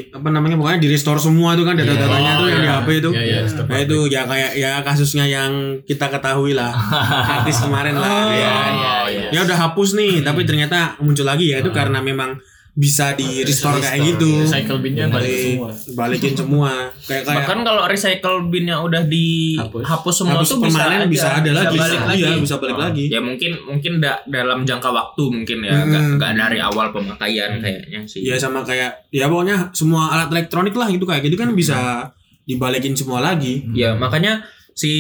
apa namanya pokoknya di restore semua tuh kan data-datanya Oh, tuh yang iya. di HP itu. Iya, iya, stop Nah itu ya kayak ya kasusnya yang kita ketahui lah <laughs> artis kemarin lah. Oh, ya. iya, iya. Ya udah hapus nih, tapi ternyata muncul lagi ya itu karena memang bisa di restore kayak gitu. Recycle binnya balik Balik- semua. Balikin semua. Kayak kayak Bahkan kalau recycle binnya udah dihapus Hapus. semua hapus tuh bisa aja. bisa ada lagi. balik lagi. Iya, bisa balik lagi. Ya mungkin mungkin da- dalam jangka waktu mungkin ya, Hmm. nggak nggak dari awal pemakaian kayaknya sih. Ya sama kayak ya pokoknya semua alat elektronik lah gitu kayak gitu kan bisa dibalikin semua lagi. Ya makanya si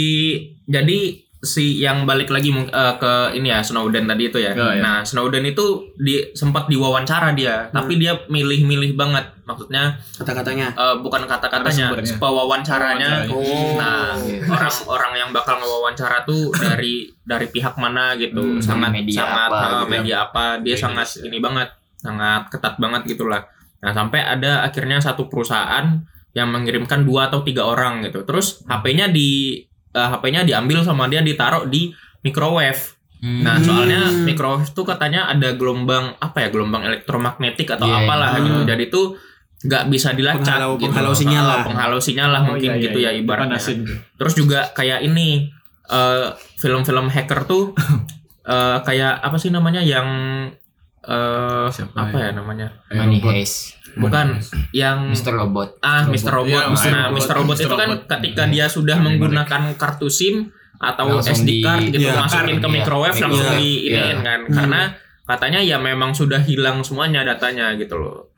jadi si yang balik lagi eh, ke ini ya Snowden tadi itu ya. Oh, ya. Nah Snowden itu di sempat diwawancara dia, tapi dia milih-milih banget. Maksudnya Kata-katanya. eh, bukan kata-katanya. Wawancaranya. Nah orang-orang yang bakal ngewawancara tuh <laughs> dari dari pihak mana gitu, Hmm, sangat media sangat apa gitu. media apa, dia Media sangat Indonesia. ini banget, sangat ketat banget gitulah. Nah sampai ada akhirnya satu perusahaan yang mengirimkan dua atau tiga orang gitu. Terus HP-nya di eh, HP-nya diambil sama dia ditaruh di microwave. Nah, Hmm. soalnya microwave tuh katanya ada gelombang apa ya, gelombang elektromagnetik atau Iya, apalah iya. gitu. Jadi tuh nggak bisa dilacak Penghalau- gitu. penghalau sinyal Ah, lah. Penghalau sinyal lah Oh, mungkin iya, iya, gitu iya. ya ibaratnya. Dipanasin. Terus juga kayak ini eh, film-film hacker tuh <laughs> eh, kayak apa sih namanya yang eh Siapa apa ya? ya namanya? Money. Heist, Bukan yang Mr. Robot. Ah, Mr. Robot. Iya, Mr. Nah, Robot. Mr. Robot Mr. itu kan Robot. ketika dia sudah menggunakan kartu SIM atau Langsung SD di- card gitu iya, masukin ke iya, microwave iya, langsung iya, di iya. iniin kan. Karena katanya ya memang sudah hilang semuanya datanya gitu loh.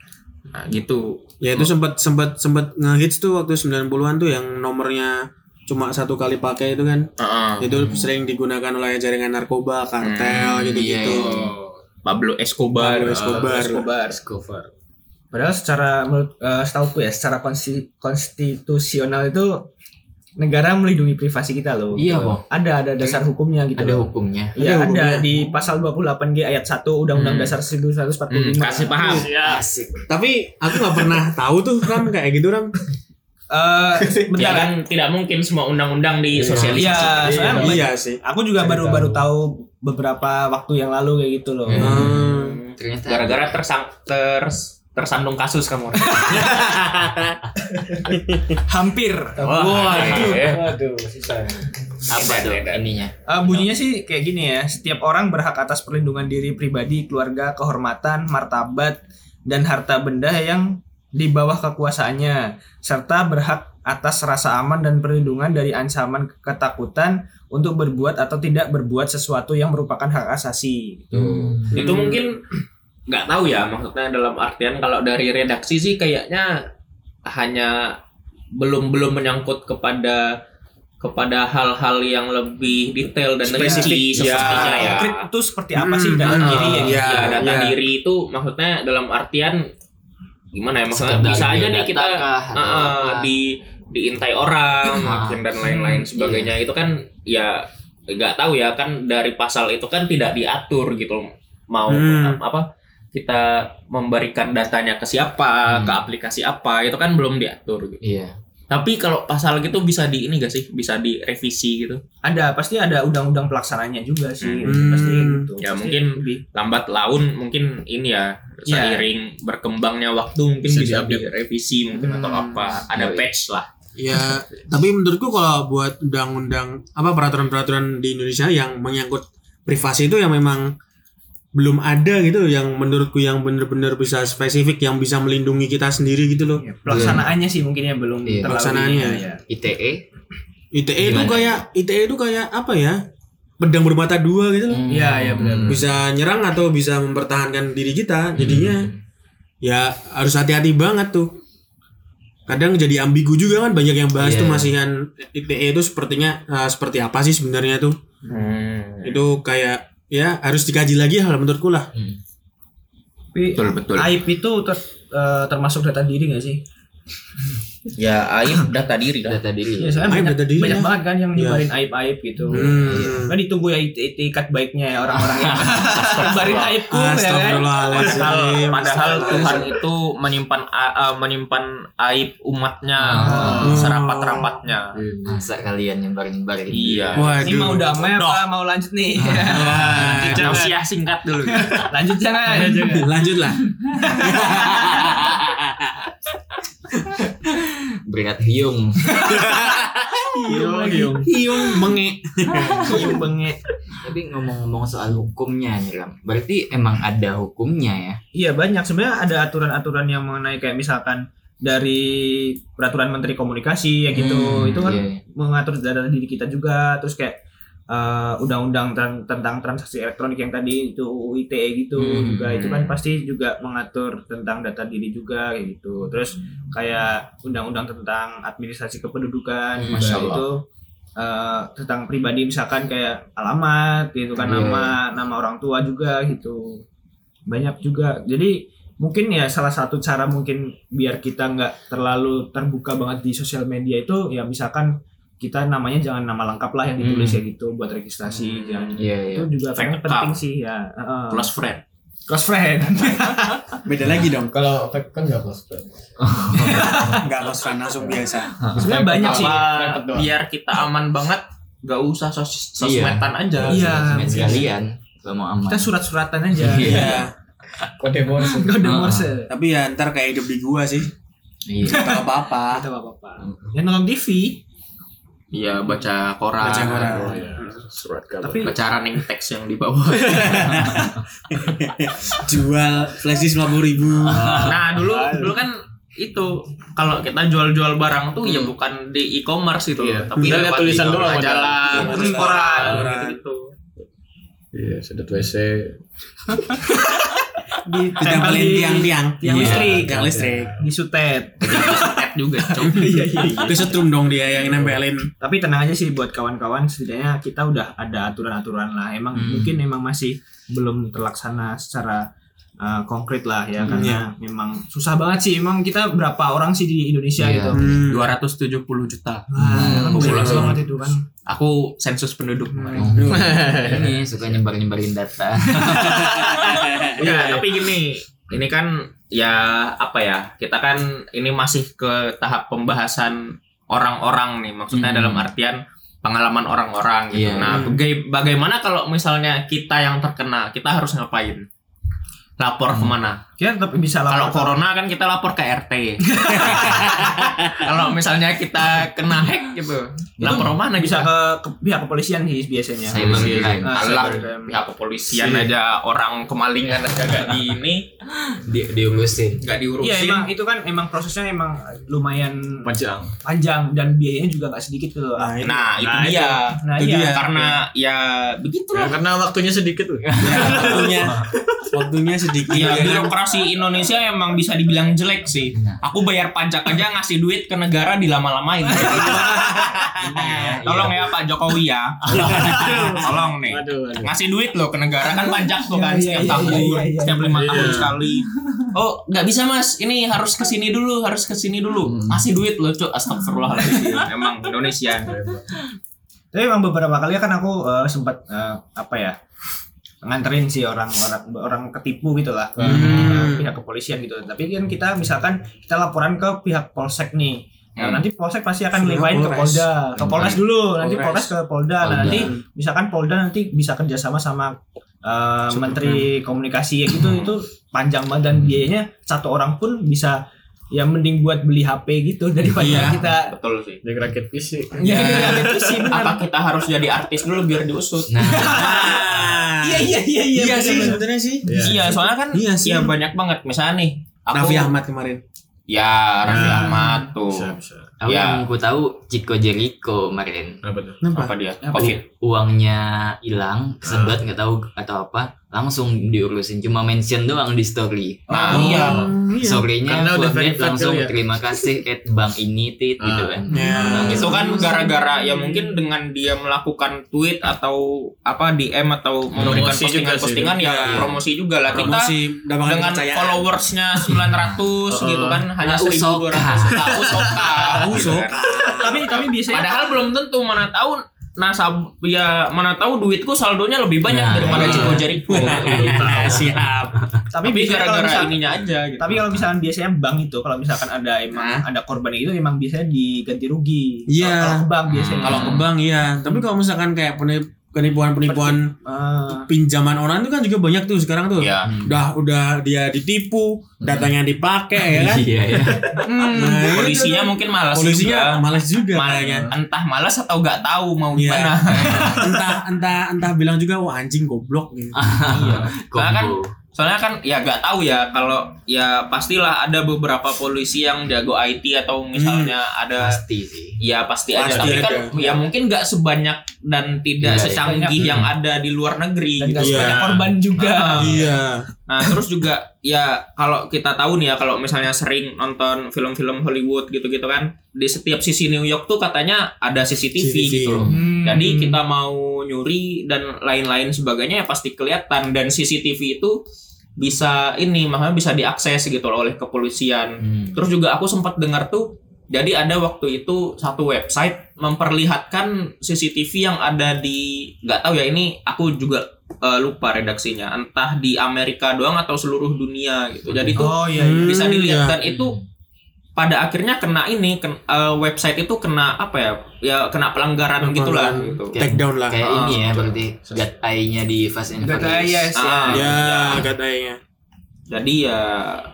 Nah, gitu. Ya itu sempat sempat sempat ngehits tuh waktu 90-an tuh yang nomornya cuma satu kali pakai itu kan. Heeh. Itu sering digunakan oleh jaringan narkoba, kartel Hmm, gitu-gitu. iya, iya. Pablo Escobar. Pablo Escobar. Escobar. Escobar. Padahal secara menurut eh, setauku ya, secara konsti- konstitusional itu negara melindungi privasi kita loh. Iya, kok. Ada ada dasar hukumnya gitu Ada loh. hukumnya. Iya, Ada ada hukumnya. di pasal 28G ayat 1 Undang-Undang Hmm. Dasar 1945. Hmm, kasih paham. Asik. Tapi aku nggak pernah tahu tuh Ram kayak gitu Ram. Eh, Ya bentar. kan tidak mungkin semua undang-undang disosialisasi. Iya, soalnya Iya sih. aku juga baru-baru tahu. tahu beberapa waktu yang lalu kayak gitu loh. Hmm. Ternyata Gara-gara tersang ters tersandung kasus kamu. <laughs> Hampir. Wah, iya. Waduh, sisa. apa tuh ininya? Eh, bunyinya sih kayak gini ya. Setiap orang berhak atas perlindungan diri pribadi, keluarga, kehormatan, martabat, dan harta benda yang di bawah kekuasaannya, serta berhak atas rasa aman dan perlindungan dari ancaman ketakutan untuk berbuat atau tidak berbuat sesuatu yang merupakan hak asasi. itu mungkin nggak tahu ya maksudnya dalam artian kalau dari redaksi sih kayaknya hanya belum belum menyangkut kepada kepada hal-hal yang lebih detail dan Spesifik, ya. sepertinya ya. Konkret itu seperti apa sih Hmm, data hmm, diri ya? iya. Ya, data iya. diri itu maksudnya dalam artian gimana ya maksudnya Sekedar bisa aja nih kita kah, uh, apa? di diintai orang Ah. mungkin dan lain-lain Hmm, sebagainya itu kan ya nggak tahu ya kan dari pasal itu kan tidak diatur gitu mau Hmm. apa kita memberikan datanya ke siapa Hmm. ke aplikasi apa itu kan belum diatur gitu. Iya. tapi kalau pasal gitu bisa di ini gak sih bisa direvisi gitu Ada pasti ada undang-undang pelaksananya juga sih. Hmm. Pasti gitu. Ya, Pasti mungkin lebih lambat laun mungkin ini ya Ya. seiring berkembangnya waktu mungkin Bisa bisa diupdate. direvisi mungkin atau Hmm. apa ada patch lah Ya, tapi menurutku kalau buat undang-undang apa peraturan-peraturan di Indonesia yang menyangkut privasi itu yang memang belum ada gitu yang menurutku yang benar-benar bisa spesifik yang bisa melindungi kita sendiri gitu loh. Ya, pelaksanaannya sih mungkin ya belum Iya, terlalu pelaksanaannya. ini ya. ITE. ITE itu kayak ITE itu kayak apa ya? Pedang bermata dua gitu loh. Iya, iya, benar. Hmm. Bisa nyerang atau bisa mempertahankan diri kita. Jadinya Hmm. ya harus hati-hati banget tuh. Kadang jadi ambigu juga kan banyak yang bahas Iya. tuh masihan ITE itu sepertinya eh, seperti apa sih sebenarnya tuh. Itu kayak ya harus dikaji lagi hal menurutku lah. Tapi betul betul aib itu ter- eh, termasuk data diri nggak sih? <laughs> Ya aib <coughs> data diri dah. data diri Ya, soalnya Aib banyak, ada diri banyak ya. banget kan yang Iya. nyebarin aib-aib gitu. Hmm. Nah, ditunggu ya it- itikat baiknya ya orang-orang yang <laughs> nyebarin aibku ya kan. Padahal, padahal. Tuhan itu menyimpan a- menyimpan aib umatnya Oh. serapat-rapatnya. masa kalian nyebarin nyebarin Iya. Waduh. Ini mau damai apa mau lanjut nih? <laughs> Wah, Tausiah singkat dulu. <laughs> lanjut jangan. lanjut lah. Berat hiung Hiung, hiung. Hiung menge. Hiung bengek. tapi ngomong-ngomong soal hukumnya nih Ram berarti emang ada hukumnya ya Iya banyak sebenarnya ada aturan-aturan yang mengenai kayak misalkan dari peraturan menteri komunikasi ya gitu Hmm, itu kan iya. mengatur data diri kita juga terus kayak undang-undang tren- tentang transaksi elektronik yang tadi itu UU ITE gitu Hmm. juga itu kan pasti juga mengatur tentang data diri juga kayak gitu terus kayak undang-undang tentang administrasi kependudukan juga Masya Allah. itu eh, tentang pribadi misalkan kayak alamat gitu kan Iya. nama nama orang tua juga gitu banyak juga jadi mungkin ya salah satu cara mungkin biar kita nggak terlalu terbuka banget di sosial media itu ya misalkan kita namanya jangan nama lengkap lah yang ditulis Hmm. ya gitu buat registrasi jangan iya iya itu juga kayaknya penting account. sih ya Heeh. Close friend. close friend <laughs> Beda lagi dong. Kalau fake kan nggak close friend. <laughs> Enggak close friend langsung biasa. sebenarnya banyak sih biar kita aman banget gak usah sos Iya. sosmedan aja. Iya. Sosmed sekalian gak mau aman kita surat-suratan aja Iya. Iya. Kode Morse. Kode. Morse Tapi ya ntar kayak hidup di gua sih. iya Gak apa-apa. Itu apa-apa. Yang nonton TV, Iya, baca koran. Baca koran. Oh, iya. Surat kabar. tapi Baca running text yang di bawah. <laughs> Jual flash disk 50 ribu. nah, dulu dulu kan itu kalau kita jual-jual barang tuh ya bukan di e-commerce itu, Iya. tapi lewat tulisan majalah, Iya, terus majalah, koran, koran. gitu. Iya, sedot WC. <laughs> Ditempelin tiang-tiang. tiang Iya, listrik. Tiang listrik. di sutet. Tet juga, cok. <laughs> Iya iya. Kesetrum dong dia yang nempelin. Tapi tenang aja sih buat kawan-kawan, setidaknya kita udah ada aturan-aturan lah. Emang Hmm. mungkin emang masih belum terlaksana secara uh, konkret lah ya, Hmm, karena memang susah banget sih. Emang kita berapa orang sih di Indonesia Iya. gitu? Hmm. 270 juta. Wah, kan populasi. banyak banget itu kan. Aku sensus penduduk kemarin. <laughs> ini suka nyebar nyebarin data <laughs> Ya, tapi gini, ini kan ya apa ya? Kita kan ini masih ke tahap pembahasan orang-orang nih. Maksudnya Hmm. dalam artian pengalaman orang-orang gitu. Iya. Nah, baga- bagaimana kalau misalnya kita yang terkena, kita harus ngapain? Lapor Hmm. ke mana? Kita tetap bisa Kalau lapor. corona kan kita lapor ke RT. <laughs> kalau misalnya kita kena hack gitu, lapor ke mana bisa bisa? ke, ke pihak kepolisian sih biasanya. cybercrime Ah, Alah, cybercrime. pihak kepolisian aja orang kemalingan aja gak di ini, di diurusin gak diurusin. Iya emang itu kan emang prosesnya emang lumayan Panjang. panjang dan biayanya juga nggak sedikit tuh. Nah, ini Nah, itu Nah, dia. Nah Itu iya. dia. Karena ya begitulah. Ya, karena waktunya sedikit tuh. <laughs> waktunya waktunya sedikit. Ya, ya birokrasi Indonesia emang bisa dibilang jelek sih. Nah. Aku bayar pajak aja ngasih duit ke negara dilama-lamain. <laughs> Tolong ya Pak Jokowi ya. <laughs> Tolong nih. Aduh, aduh. Ngasih duit loh ke negara kan pajak tuh kan Iya, setiap iya, tahun, iya, iya, iya. setiap lima Iya. tahun sekali. Oh nggak bisa mas, ini harus ke sini dulu, harus ke sini dulu. Ngasih duit loh cuk, astagfirullahaladzim. <laughs> Emang Indonesia. Tapi emang beberapa kali kan aku eh, sempat eh, apa ya nganterin sih orang-orang orang ketipu gitu lah ke Hmm. ke pihak kepolisian gitu. Tapi kan kita misalkan kita laporan ke pihak polsek nih. Nah, Hmm. nanti polsek pasti akan ngelimpahin ke. Polda, ke Polres dulu, nanti Polres. Ke Polda. Nah, nanti misalkan Polda nanti bisa kerjasama sama eh, Super Menteri Komunikasi ya gitu itu panjang banget dan biayanya satu orang pun bisa ya mending buat beli HP gitu <laughs> daripada Iya. kita Betul sih. Jadi rakit PC. ya, benar. Apa kita harus jadi artis dulu biar diusut? nah Nah, <laughs> Iya iya iya iya. iya sih sebenarnya sih. Iya. Iya, soalnya kan Iya sih. ya banyak banget. Misalnya nih, aku Raffi Ahmad kemarin. Ya, Raffi Ya. Ahmad tuh. Bisa, bisa. aku Ya. yang ku tahu Chico Jericho kemarin Apa tuh? Apa dia? Apa Covid. Uangnya hilang sedot nggak tahu atau apa langsung diurusin cuma mention doang di story Nah, Oh. iya. storynya Karena udah verified langsung ya. terima kasih at bank ini tit gitu Ah. kan Ya. Itu kan gara-gara ya mungkin dengan dia melakukan tweet atau apa DM atau memberikan Promosi juga sih. postingan-postingan ya Iya. promosi juga lah. Kita dengan followersnya <laughs> 900 gitu kan hanya Nah, usoka. 1200 Nah, usoka gitu Usoka. kan. tapi tapi biasanya Padahal belum tentu mana tahu nasab ya mana tahu duitku saldonya lebih banyak Nah, daripada iya. Ciko. <laughs> Nah, siap. tapi Tapi biasanya kalau gara-gara misal- ininya aja gitu. tapi kalau misalkan biasanya bank itu kalau misalkan ada emang ada korban itu emang biasanya diganti rugi Iya. kalau kalau ke bank biasanya Kalau ke bank iya, tapi kalau misalkan kayak penip- penipuan-penipuan Ah. pinjaman online itu kan juga banyak tuh sekarang tuh. ya. Udah udah dia ditipu, datanya dipakai ya kan. iya ya Hmm. Nah, itu Polisinya kan. mungkin malas polisinya juga. malas juga Ma- kayaknya. entah malas atau nggak tahu mau Iya. gimana. <laughs> entah entah entah bilang juga wah anjing goblok gitu. <laughs> Iya. Nah, kan Soalnya kan ya nggak tahu ya kalau ya pastilah ada beberapa polisi yang jago IT atau misalnya ada pasti sih ya pasti, Pasti ada tapi ada. kan ya mungkin nggak sebanyak dan tidak Iya, secanggih banyak. yang ada di luar negeri dan gitu. gak Iya. sebanyak korban juga Ah. Iya. Nah, terus juga ya kalau kita tahu nih ya kalau misalnya sering nonton film-film Hollywood gitu-gitu kan di setiap sisi New York tuh katanya ada CCTV, CCTV. gitu loh. Hmm. Jadi kita mau nyuri dan lain-lain sebagainya ya pasti kelihatan dan CCTV itu bisa ini makanya bisa diakses gitu loh oleh kepolisian. Hmm. Terus juga aku sempat dengar tuh jadi ada waktu itu satu website memperlihatkan CCTV yang ada di nggak tahu ya ini aku juga eh, lupa redaksinya entah di Amerika doang atau seluruh dunia gitu. Jadi tuh oh iya, iya. bisa Hmm, dilihat iya. dan itu pada akhirnya kena ini ken- eh, website itu kena apa ya ya kena pelanggaran Pelanggaran. gitulah gitu. Take down lah. kayak Ah, ini ya betul. berarti God eye-nya di Fast and Furious. Eye, yes. Ah, Ya, ya. katanya. Jadi ya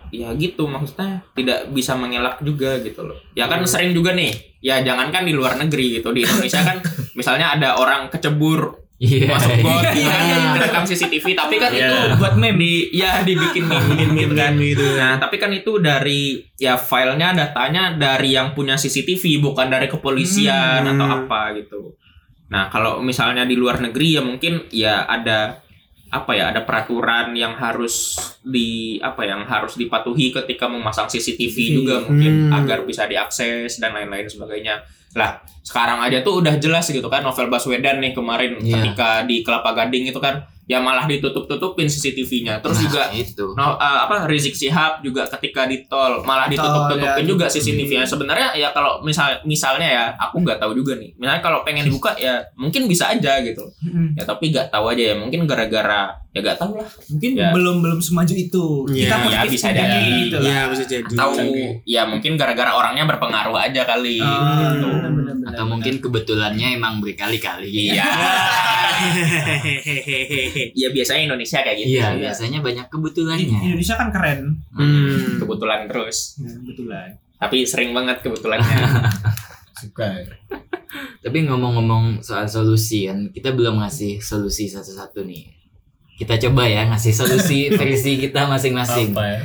ya gitu maksudnya tidak bisa mengelak juga gitu loh. Ya kan sering juga nih. Ya jangankan di luar negeri gitu di Indonesia kan <laughs> misalnya ada orang kecebur Iya. masuk <laughs> got iya. ya kan terekam CCTV tapi kan Iya. itu buat meme di ya dibikin meme gitu kan. Gitu. Nah, tapi kan itu dari ya filenya datanya dari yang punya CCTV bukan dari kepolisian Hmm. atau apa gitu. Nah, kalau misalnya di luar negeri ya mungkin ya ada apa ya ada peraturan yang harus di apa yang harus dipatuhi ketika memasang CCTV juga mungkin Hmm. agar bisa diakses dan lain-lain sebagainya. Lah, sekarang aja tuh udah jelas gitu kan Novel Baswedan nih kemarin Iya. ketika di Kelapa Gading itu kan ya malah ditutup-tutupin CCTV-nya. Terus Nah, juga itu No, eh, apa Rizik Sihab juga ketika di tol malah ditutup-tutupin ya. juga CCTV-nya. Sebenarnya ya kalau misal misalnya ya aku nggak tahu juga nih. Misalnya kalau pengen dibuka ya mungkin bisa aja gitu. Hmm. Ya tapi nggak tahu aja ya. Mungkin gara-gara ya nggak tahu lah. mungkin Ya. belum belum semaju itu Iya. kita Ya, bisa jadi. gitu lah Iya, bisa jadi. Atau ya mungkin gara-gara orangnya berpengaruh aja kali. Ah, gitu. benar, benar, benar, atau benar. mungkin kebetulannya emang berkali-kali Iya. <laughs> <laughs> Ya biasanya Indonesia kayak gitu. Iya, Ya. biasanya banyak Di- kebetulannya. Indonesia kan keren Hmm. Kebetulan terus. ya, kebetulan Tapi sering banget kebetulannya. <laughs> Suka. Tapi ngomong-ngomong soal solusi kan, kita belum ngasih solusi satu-satu nih. Kita coba ya ngasih solusi <laughs> versi kita masing-masing. Apa ya?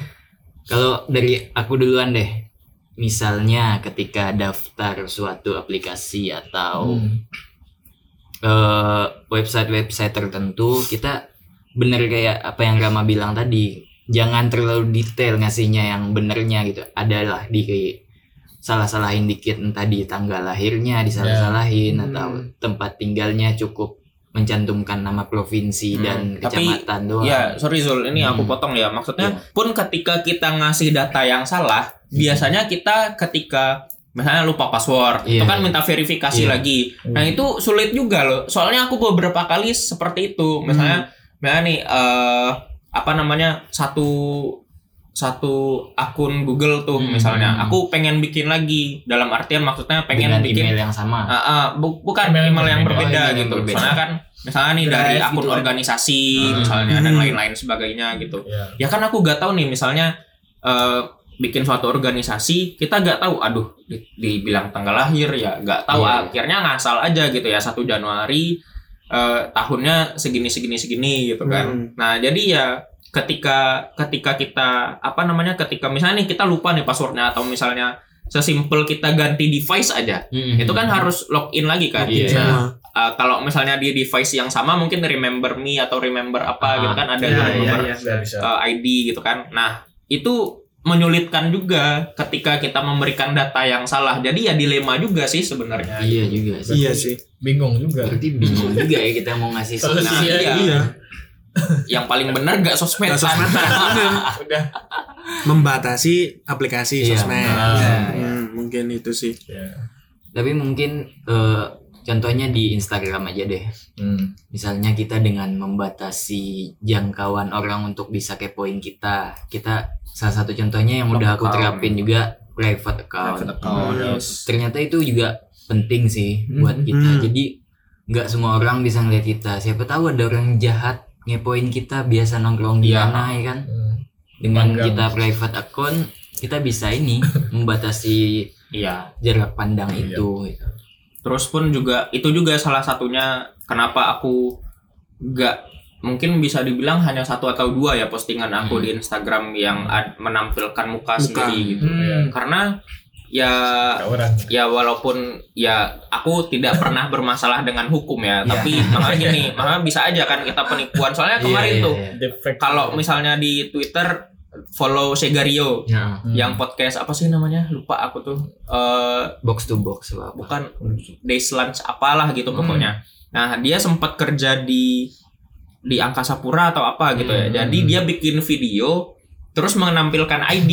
Kalau dari aku duluan deh. Misalnya ketika daftar suatu aplikasi atau Hmm. eh, website-website tertentu, kita bener kayak apa yang Rama bilang tadi, jangan terlalu detail ngasihnya yang benernya gitu. Adalah di kayak salah-salahin dikit entah di tanggal lahirnya disalah-salahin Ya. atau Hmm. tempat tinggalnya cukup mencantumkan nama provinsi Hmm. dan Tapi, kecamatan doang. Ya, sorry Zul, ini aku Hmm. potong ya. Maksudnya Iya. pun ketika kita ngasih data yang salah, biasanya kita ketika misalnya lupa password, Iya. itu kan minta verifikasi Iya. lagi. Nah, itu sulit juga loh. Soalnya aku beberapa kali seperti itu. Misalnya, misalnya nih eh apa namanya? satu satu akun Google tuh Hmm. misalnya. Aku pengen bikin lagi dalam artian maksudnya pengen dengan bikin email yang sama. Ah, ah, bu- bukan Email email, yang berbeda. Oh, email yang gitu. berbeda. Soalnya kan misalnya nih dari akun gitu kan. organisasi Hmm. misalnya dan Hmm. lain-lain sebagainya gitu. Ya. Ya kan aku gak tahu nih misalnya eh, bikin suatu organisasi kita gak tahu aduh di- dibilang tanggal lahir ya gak tahu Iya. akhirnya ngasal aja gitu ya 1 Januari eh, tahunnya segini segini segini gitu kan. Hmm. Nah, jadi ya ketika ketika kita apa namanya ketika misalnya nih kita lupa nih passwordnya atau misalnya sesimpel kita ganti device aja Mm-mm. itu kan harus login lagi kan Iya. Nah, Sama. uh, kalau misalnya di device yang sama mungkin remember me atau remember apa Ah, gitu kan ada nomor iya, Bisa, bisa. uh, ID gitu kan. Nah, itu menyulitkan juga ketika kita memberikan data yang salah. Jadi ya dilema juga sih sebenarnya. Iya juga sih. Iya sih. bingung juga Berarti bingung juga ya kita mau ngasih Solusi solusi. ya, iya. Iya. Yang paling benar gak sosmed Nggak sosmedan, <laughs> bener. udah Membatasi aplikasi Iya. sosmed. Nah, Hmm, mungkin itu sih. ya. Tapi mungkin eh, contohnya di Instagram aja deh. Hmm. Misalnya kita dengan membatasi jangkauan orang untuk bisa kepoin kita. Kita salah satu contohnya yang udah aku Account. terapin juga private account. Private account, Hmm. yes. Ternyata itu juga penting sih buat Mhm. kita. Hmm. Jadi nggak semua orang bisa ngeliat kita. Siapa tahu ada orang jahat ngepoin kita biasa nongkrong di Iya. mana ya kan. Hmm. Dengan Manggang. kita private account kita bisa ini <laughs> membatasi Iya. jarak pandang Iya. itu. gitu. Terus pun juga itu juga salah satunya kenapa aku gak mungkin bisa dibilang hanya satu atau dua ya postingan aku Hmm. di Instagram yang ad- menampilkan muka, Muka. sendiri gitu. Hmm. Karena ya Ada orang ya walaupun ya aku tidak pernah <laughs> bermasalah dengan hukum ya, Iya. tapi makanya gini, makanya bisa aja kan kita penipuan. Soalnya kemarin Iya, tuh iya, iya. kalau misalnya di Twitter follow Segario Nah, Hmm. yang podcast apa sih namanya? Lupa aku tuh. Eh box to box apa. bukan Days Lunch apalah gitu Hmm. pokoknya. Nah, dia sempat kerja di di Angkasa Pura atau apa gitu ya. Hmm. Jadi dia bikin video terus menampilkan ID.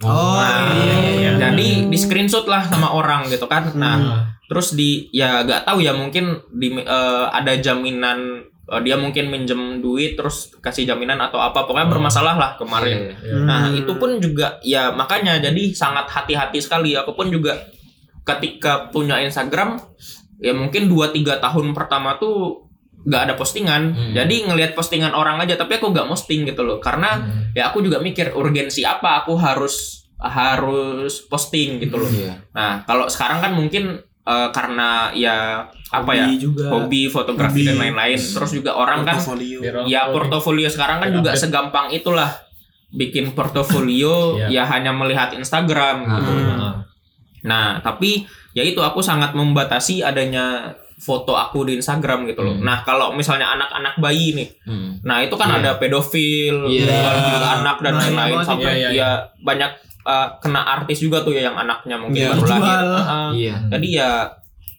Oh, Nah, iya, iya, iya. Jadi di screenshot lah sama orang gitu kan. Nah, Hmm. terus di ya gak tahu ya mungkin di eh, ada jaminan eh, dia mungkin minjem duit terus kasih jaminan atau apa pokoknya bermasalah lah kemarin. Iya. Ya. Nah, Hmm. itu pun juga ya makanya jadi sangat hati-hati sekali. Aku pun juga ketika punya Instagram ya mungkin 2 3 tahun pertama tuh nggak ada postingan. Hmm. Jadi ngelihat postingan orang aja tapi aku nggak posting gitu loh. Karena Hmm. ya aku juga mikir urgensi apa aku harus harus posting gitu loh. Iya. Nah, kalau sekarang kan mungkin eh, karena ya apa ya? Hobi juga. hobi fotografi Hobi. dan lain-lain. Terus juga orang kan Portofolio. Orang ya tahu portofolio sekarang kan Biar juga update. segampang itulah bikin portofolio Iya. <laughs> ya hanya melihat Instagram gitu. Hmm. Nah, tapi ya itu aku sangat membatasi adanya foto aku di Instagram gitu loh. Hmm. Nah, kalau misalnya anak-anak bayi nih, Hmm. nah itu kan Iya. ada pedofil, juga anak dan Nah, lain-lain iya, sampai iya, iya. ya banyak uh, kena artis juga tuh ya yang anaknya mungkin Iya. baru lahir. Uh, Iya. Jadi ya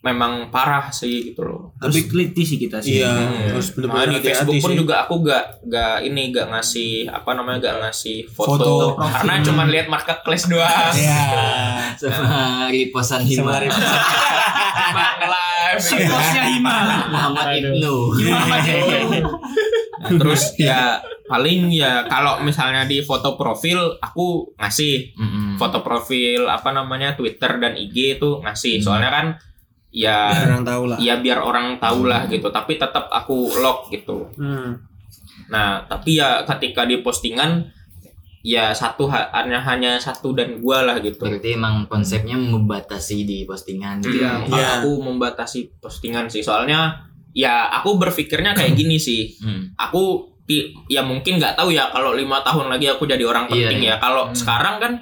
memang parah sih gitu loh. Tapi teliti sih kita sih. Iya, Hmm. harus Nah, benar-benar di Facebook pun sih. juga aku gak gak ini gak ngasih apa namanya gak ngasih foto, Foto. karena cuma lihat marketplace doang. Iya. <laughs> Sama riposan Hima. Bang live. Si bosnya Hima. Muhammad Aduh. Ibnu. <laughs> Nah, terus ya paling ya kalau misalnya di foto profil aku ngasih Mm-mm. foto profil apa namanya Twitter dan IG itu ngasih soalnya kan ya Biar orang tahu lah. ya biar orang tahu lah gitu tapi tetap aku lock gitu Hmm. Nah, tapi ya ketika di postingan ya satu ha- hanya hanya satu dan gua lah gitu. Berarti emang konsepnya membatasi di postingan gitu. Iya, ya. Iya. aku membatasi postingan sih. Soalnya ya aku berpikirnya kayak <clears throat> gini sih. Hmm. Aku ti- ya mungkin nggak tahu ya kalau lima tahun lagi aku jadi orang Iya, penting iya. ya. Kalau Hmm. sekarang kan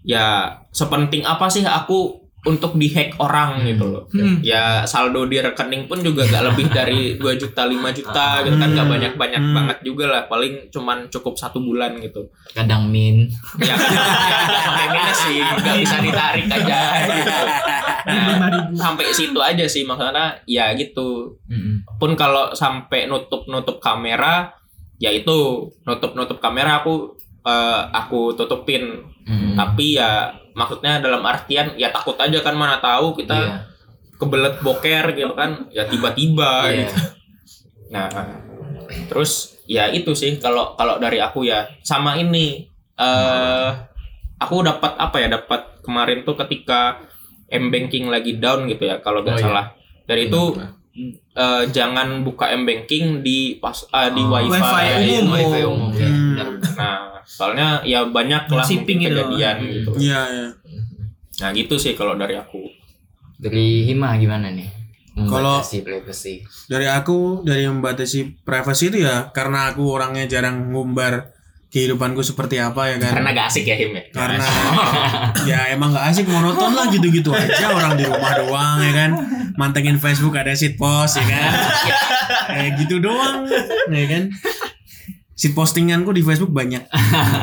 ya sepenting apa sih aku untuk dihack orang Hmm. gitu loh. Hmm. Ya saldo di rekening pun juga gak lebih dari <laughs> 2 juta 5 juta gitu kan gak Hmm. banyak-banyak Hmm. banget juga lah paling cuman cukup satu bulan gitu Kadang min. ya, ya sampai minus sih nggak bisa ditarik aja gitu. Nah, sampai situ aja sih maksudnya ya gitu Mm-mm. pun kalau sampai nutup nutup kamera ya itu nutup nutup kamera aku eh, aku tutupin Mm-mm. tapi ya maksudnya dalam artian ya takut aja kan mana tahu kita Iya. kebelet boker gitu kan ya tiba-tiba Iya. gitu nah terus ya itu sih kalau kalau dari aku ya sama ini eh aku dapat apa ya dapat kemarin tuh ketika m banking lagi down gitu ya kalau nggak Oh, iya. salah dari itu eh, jangan buka m banking di pas eh, di Oh, wifi, Wifi ya, umum. Wifi umum. ya. Hmm. Soalnya ya banyak lah Shipping gitu. kejadian gitu Iya, iya. nah gitu sih kalau dari aku Dari Hima gimana nih? Kalau- privacy. Dari aku dari membatasi privasi itu ya karena aku orangnya jarang ngumbar kehidupanku seperti apa ya kan. Karena gak asik ya Him ya. Karena <laughs> ya emang gak asik monoton lah gitu-gitu aja orang di rumah doang ya kan. Mantengin Facebook ada sit post ya kan. <laughs> Kayak gitu doang ya kan. Sit postinganku di Facebook banyak. <laughs>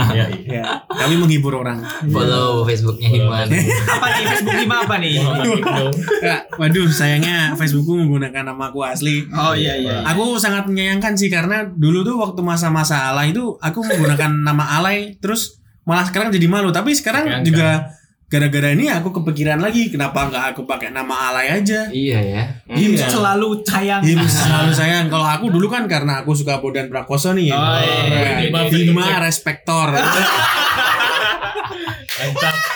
Iya, iya. Ya, kami menghibur orang. Follow Facebooknya Himan. <laughs> apa nih Facebook lima apa nih Ya, waduh sayangnya Facebookku menggunakan nama aku asli. oh iya iya Aku sangat menyayangkan sih karena dulu tuh waktu masa-masa alay itu aku menggunakan <laughs> nama alay terus malah sekarang jadi malu. Tapi sekarang juga gara-gara ini aku kepikiran lagi kenapa nggak aku pakai nama alay aja. Iya ya. Iya. selalu sayang Him selalu sayang. Kalau aku dulu kan karena aku suka Bodan Prakoso nih. ya. Oh, iya. Nah, Bima Respektor.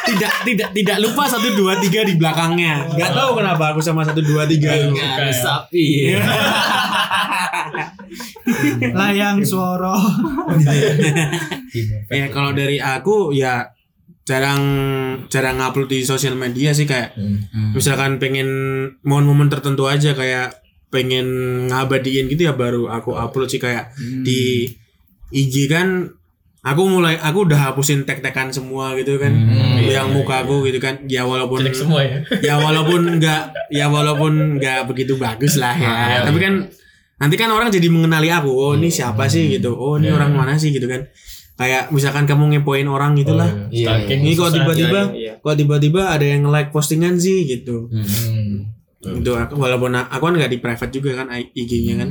tidak tidak tidak lupa satu dua tiga di belakangnya. Gak tahu kenapa aku sama satu dua tiga. Ada sapi. layang suara ya kalau dari aku ya jarang jarang upload di sosial media sih kayak Hmm. misalkan pengen momen-momen tertentu aja kayak pengen ngabadiin gitu ya baru aku upload sih kayak di IG kan aku mulai aku udah hapusin tag-tagan semua gitu kan yang muka aku gitu kan. Ya walaupun Jelek semua ya. <laughs> ya walaupun enggak ya walaupun enggak begitu bagus lah ya. Tapi kan nanti kan orang jadi mengenali aku oh ini siapa sih gitu oh ini orang mana sih gitu kan kayak misalkan kamu ngepoin orang gitulah Iya, Stalking ini kok tiba-tiba Iya, iya, kok tiba-tiba ada yang like postingan sih gitu Hmm. Hmm. itu aku walaupun aku kan nggak di private juga kan IG-nya kan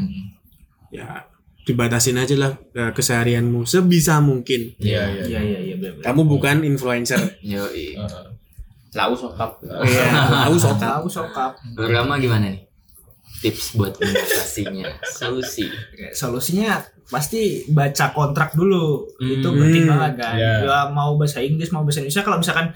ya dibatasin aja lah eh, keseharianmu sebisa mungkin Iya, iya. iya iya iya bener-bener. kamu bukan influencer. <laughs> Heeh. Lau sokap. iya tahu sokap tahu sokap Rama gimana nih? Tips buat mengatasinya. Solusi. Solusinya pasti baca kontrak dulu itu Hmm. penting banget kan Iya. ya mau bahasa Inggris mau bahasa Indonesia kalau misalkan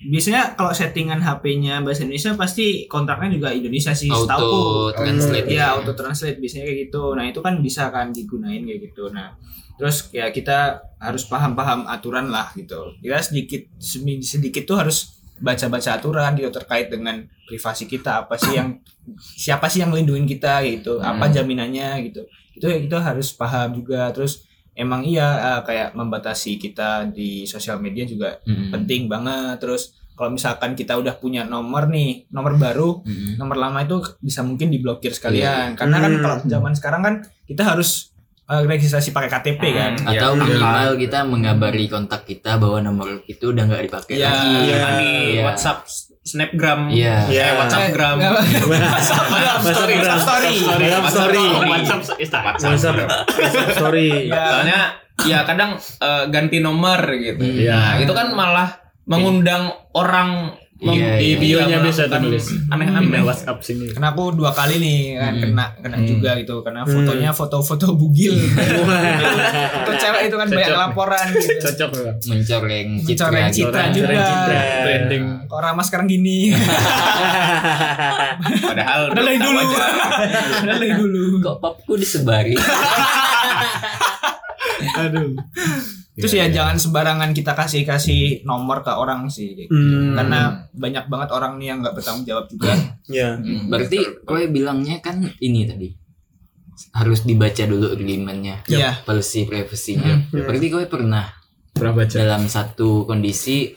biasanya kalau settingan HP-nya bahasa Indonesia pasti kontraknya juga Indonesia sih Auto setahu translate. Iya auto translate biasanya kayak gitu. Nah itu kan bisa kan digunain kayak gitu. Nah terus ya kita harus paham-paham aturan lah gitu. Kita sedikit semi- sedikit tuh harus baca-baca aturan gitu terkait dengan privasi kita apa sih yang siapa sih yang melindungi kita gitu apa Hmm. jaminannya gitu itu ya kita harus paham juga terus emang iya eh, kayak membatasi kita di sosial media juga Hmm. penting banget terus kalau misalkan kita udah punya nomor nih nomor baru Hmm. nomor lama itu bisa mungkin diblokir sekalian Iya. karena kan Hmm. kalau zaman sekarang kan kita harus uh, registrasi pakai KTP kan Atau Iya. minimal kita mengabari kontak kita bahwa nomor itu udah nggak dipakai Iya. lagi. Iya. Iya. WhatsApp, Snapgram, Iya. Iya. eh, <laughs> WhatsAppgram, WhatsApp story WhatsApp story WhatsApp <laughs> story. WhatsApp, WhatsApp, WhatsApp story Ya. Soalnya ya kadang eh, ganti nomor gitu. Iya. Nah, itu kan malah mengundang orang mem- Iya, Di iya. bionya bisa tulis aneh-aneh. WhatsApp sini. karena aku dua kali nih kan Hmm. kena kena Hmm. juga gitu karena fotonya foto-foto bugil <laughs> foto cewek itu kan banyak laporan gitu <laughs> Cocok. Mencoreng citra. Mencoreng citra Orang juga branding. kok Rama sekarang gini <laughs> Padahal Padahal dari dulu Padahal dari dulu Kok popku disebari? Aduh. Terus ya jangan sembarangan kita kasih kasih nomor ke orang sih, gitu. Hmm. karena banyak banget orang nih yang nggak bertanggung jawab juga. <laughs> ya Berarti kowe bilangnya kan ini tadi harus dibaca dulu agreementnya, Iya. policy privasinya. Berarti kowe pernah Pernah baca. dalam satu kondisi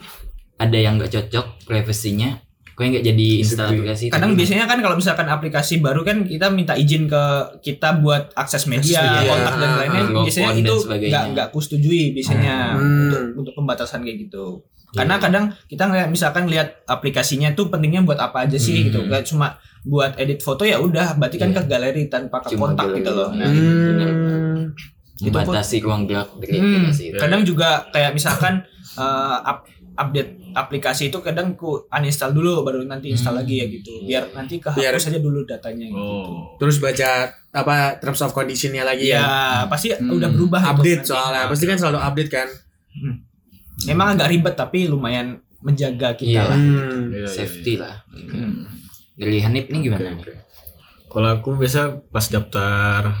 ada yang nggak cocok privasinya, kowe nggak jadi install aplikasi. Kadang tapi- biasanya kan kalau misalkan aplikasi baru kan kita minta izin ke kita buat akses media, Akses media. kontak dan lainnya. Ah, biasanya itu dan sebagainya. nggak nggak kusetujui biasanya Hmm. untuk untuk pembatasan kayak gitu. Karena kadang kita ngeliat misalkan lihat aplikasinya tuh pentingnya buat apa aja sih Hmm. gitu. Gak cuma buat edit foto ya udah, berarti kan Iya. ke galeri tanpa ke Cuma kontak galeri gitu loh. Nah, Hmm. membatasi ruang gerak Hmm, aplikasi itu. kadang juga kayak misalkan <laughs> up- update aplikasi itu kadang ku uninstall dulu baru nanti install Hmm. lagi ya gitu biar nanti kehapus Biar- aja dulu datanya gitu. Oh. terus baca apa terms of conditionnya lagi ya ya pasti Hmm. udah berubah itu update nanti. soalnya pasti kan selalu update kan emang agak ribet tapi lumayan menjaga kita Iya. lah hmm. Iya, iya, safety lah. Hmm. Dari Hanif nih gimana? Oke. Kalau aku biasa pas daftar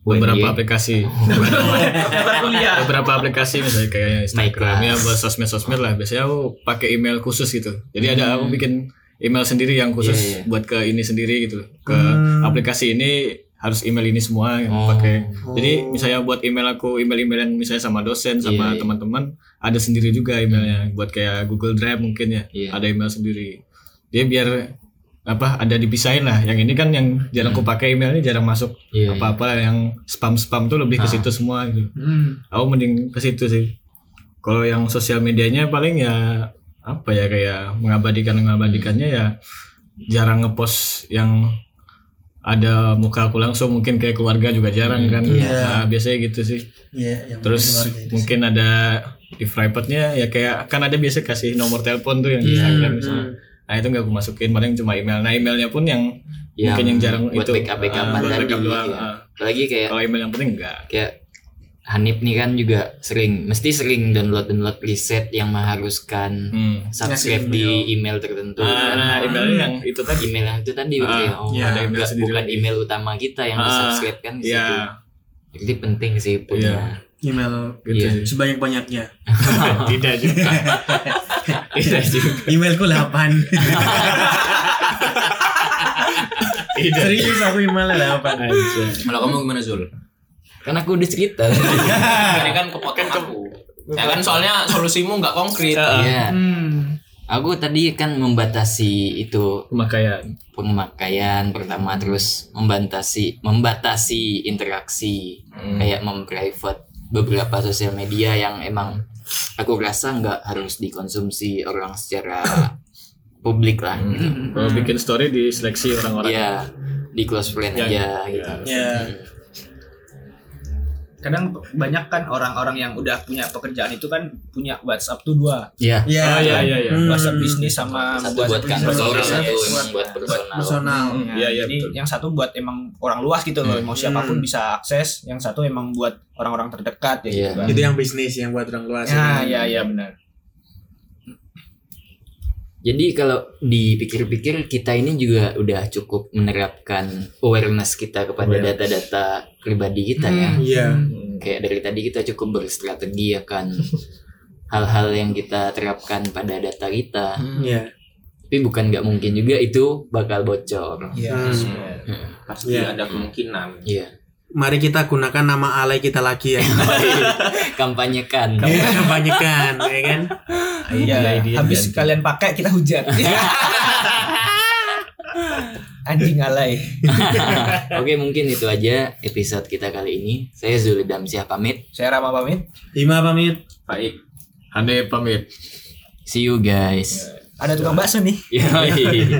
beberapa WNY. aplikasi <laughs> Daftar kuliah beberapa aplikasi misalnya kayak Instagram ya buat sosmed-sosmed lah biasanya aku pakai email khusus gitu jadi ada aku bikin email sendiri yang khusus Iya, iya. buat ke ini sendiri gitu ke Hmm. aplikasi ini harus email ini semua yang Oh. pakai. Jadi misalnya buat email aku email-email yang misalnya sama dosen sama Iya, iya. teman-teman ada sendiri juga emailnya buat kayak Google Drive mungkin ya. Iya. Ada email sendiri. Dia biar apa ada dipisahin lah. Yang ini kan yang jarang aku pakai emailnya jarang masuk Hmm. Iya, apa-apa yang spam-spam tuh lebih ke Ah. situ semua gitu. Hmm. Aku mending ke situ sih. Kalau yang sosial medianya paling ya apa ya kayak mengabadikan mengabadikannya ya jarang ngepost yang ada muka aku langsung mungkin kayak keluarga juga jarang kan. Iya. Nah, biasanya gitu sih. Iya, yang Terus itu sih. mungkin ada di private-nya ya kayak kan ada biasa kasih nomor telepon tuh yang Hmm, di Instagram misalnya. Nah itu nggak aku masukin paling cuma email. Nah emailnya pun yang Yang mungkin yang jarang buat itu backup backupan ah, buat tadi backup doang, ya. ah. Apalagi kayak Kalau email yang penting enggak. kayak Hanif nih kan juga sering mesti sering download download preset yang mengharuskan Hmm. subscribe Ngasih di email tertentu kan. Ah, emailnya yang itu tadi. email yang itu tadi Ah, kayak oh iya, ada email sendiri bukan lagi. email utama kita yang di Ah, subscribe kan di situ. Iya, Jadi penting sih punya. email gitu Iya. sih. sebanyak-banyaknya. <laughs> Tidak juga. <laughs> Tidak juga. Emailku 8. Tidak. Serius aku emailnya 8. Kalau kamu gimana Zul? Kan aku udah cerita. Ini kan kepotong aku. Ya kan soalnya solusimu nggak konkret. Iya. Hmm. Aku tadi kan membatasi itu Pemakaian. pemakaian pertama terus membatasi membatasi interaksi Hmm. kayak memprivate beberapa sosial media yang emang aku rasa nggak harus dikonsumsi orang secara <laughs> publik lah gitu. Kalau bikin story diseleksi orang-orang. Iya di close friend Ya, aja ya. gitu. Ya. Kadang banyak kan orang-orang yang udah punya pekerjaan itu kan punya WhatsApp tuh dua. Iya. Iya. Oh, iya, iya, iya. Hmm. WhatsApp bisnis sama Satu buat kantor, personal. satu emang buat personal. personal. Nah, Iya, iya, jadi betul. yang satu buat emang orang luas gitu loh, mau siapa pun bisa akses. Yang satu emang buat orang-orang terdekat ya Iya. gitu kan. Itu yang bisnis yang buat orang luas. Ya, ya, ya benar. Jadi kalau dipikir-pikir kita ini juga udah cukup menerapkan awareness kita kepada data-data pribadi kita ya. Hmm. Iya. Kayak dari tadi kita cukup berstrategi akan <laughs> hal-hal yang kita terapkan pada data kita. Iya. Tapi bukan nggak mungkin juga itu bakal bocor. Iya. Hmm. Pasti Iya. ada kemungkinan. Iya. Mari kita gunakan nama alay kita lagi ya. <laughs> Kampanyekan. Iya, kampanyekan, ya kan? Iya, Idea, habis idea. kalian pakai kita hujat. <laughs> Anjing alay. <laughs> Oke, mungkin itu aja episode kita kali ini. Saya Zuli Damsyah pamit. Saya Rama pamit. Lima pamit. Baik. Hande pamit. See you guys. Ada tukang bakso nih. Yoi.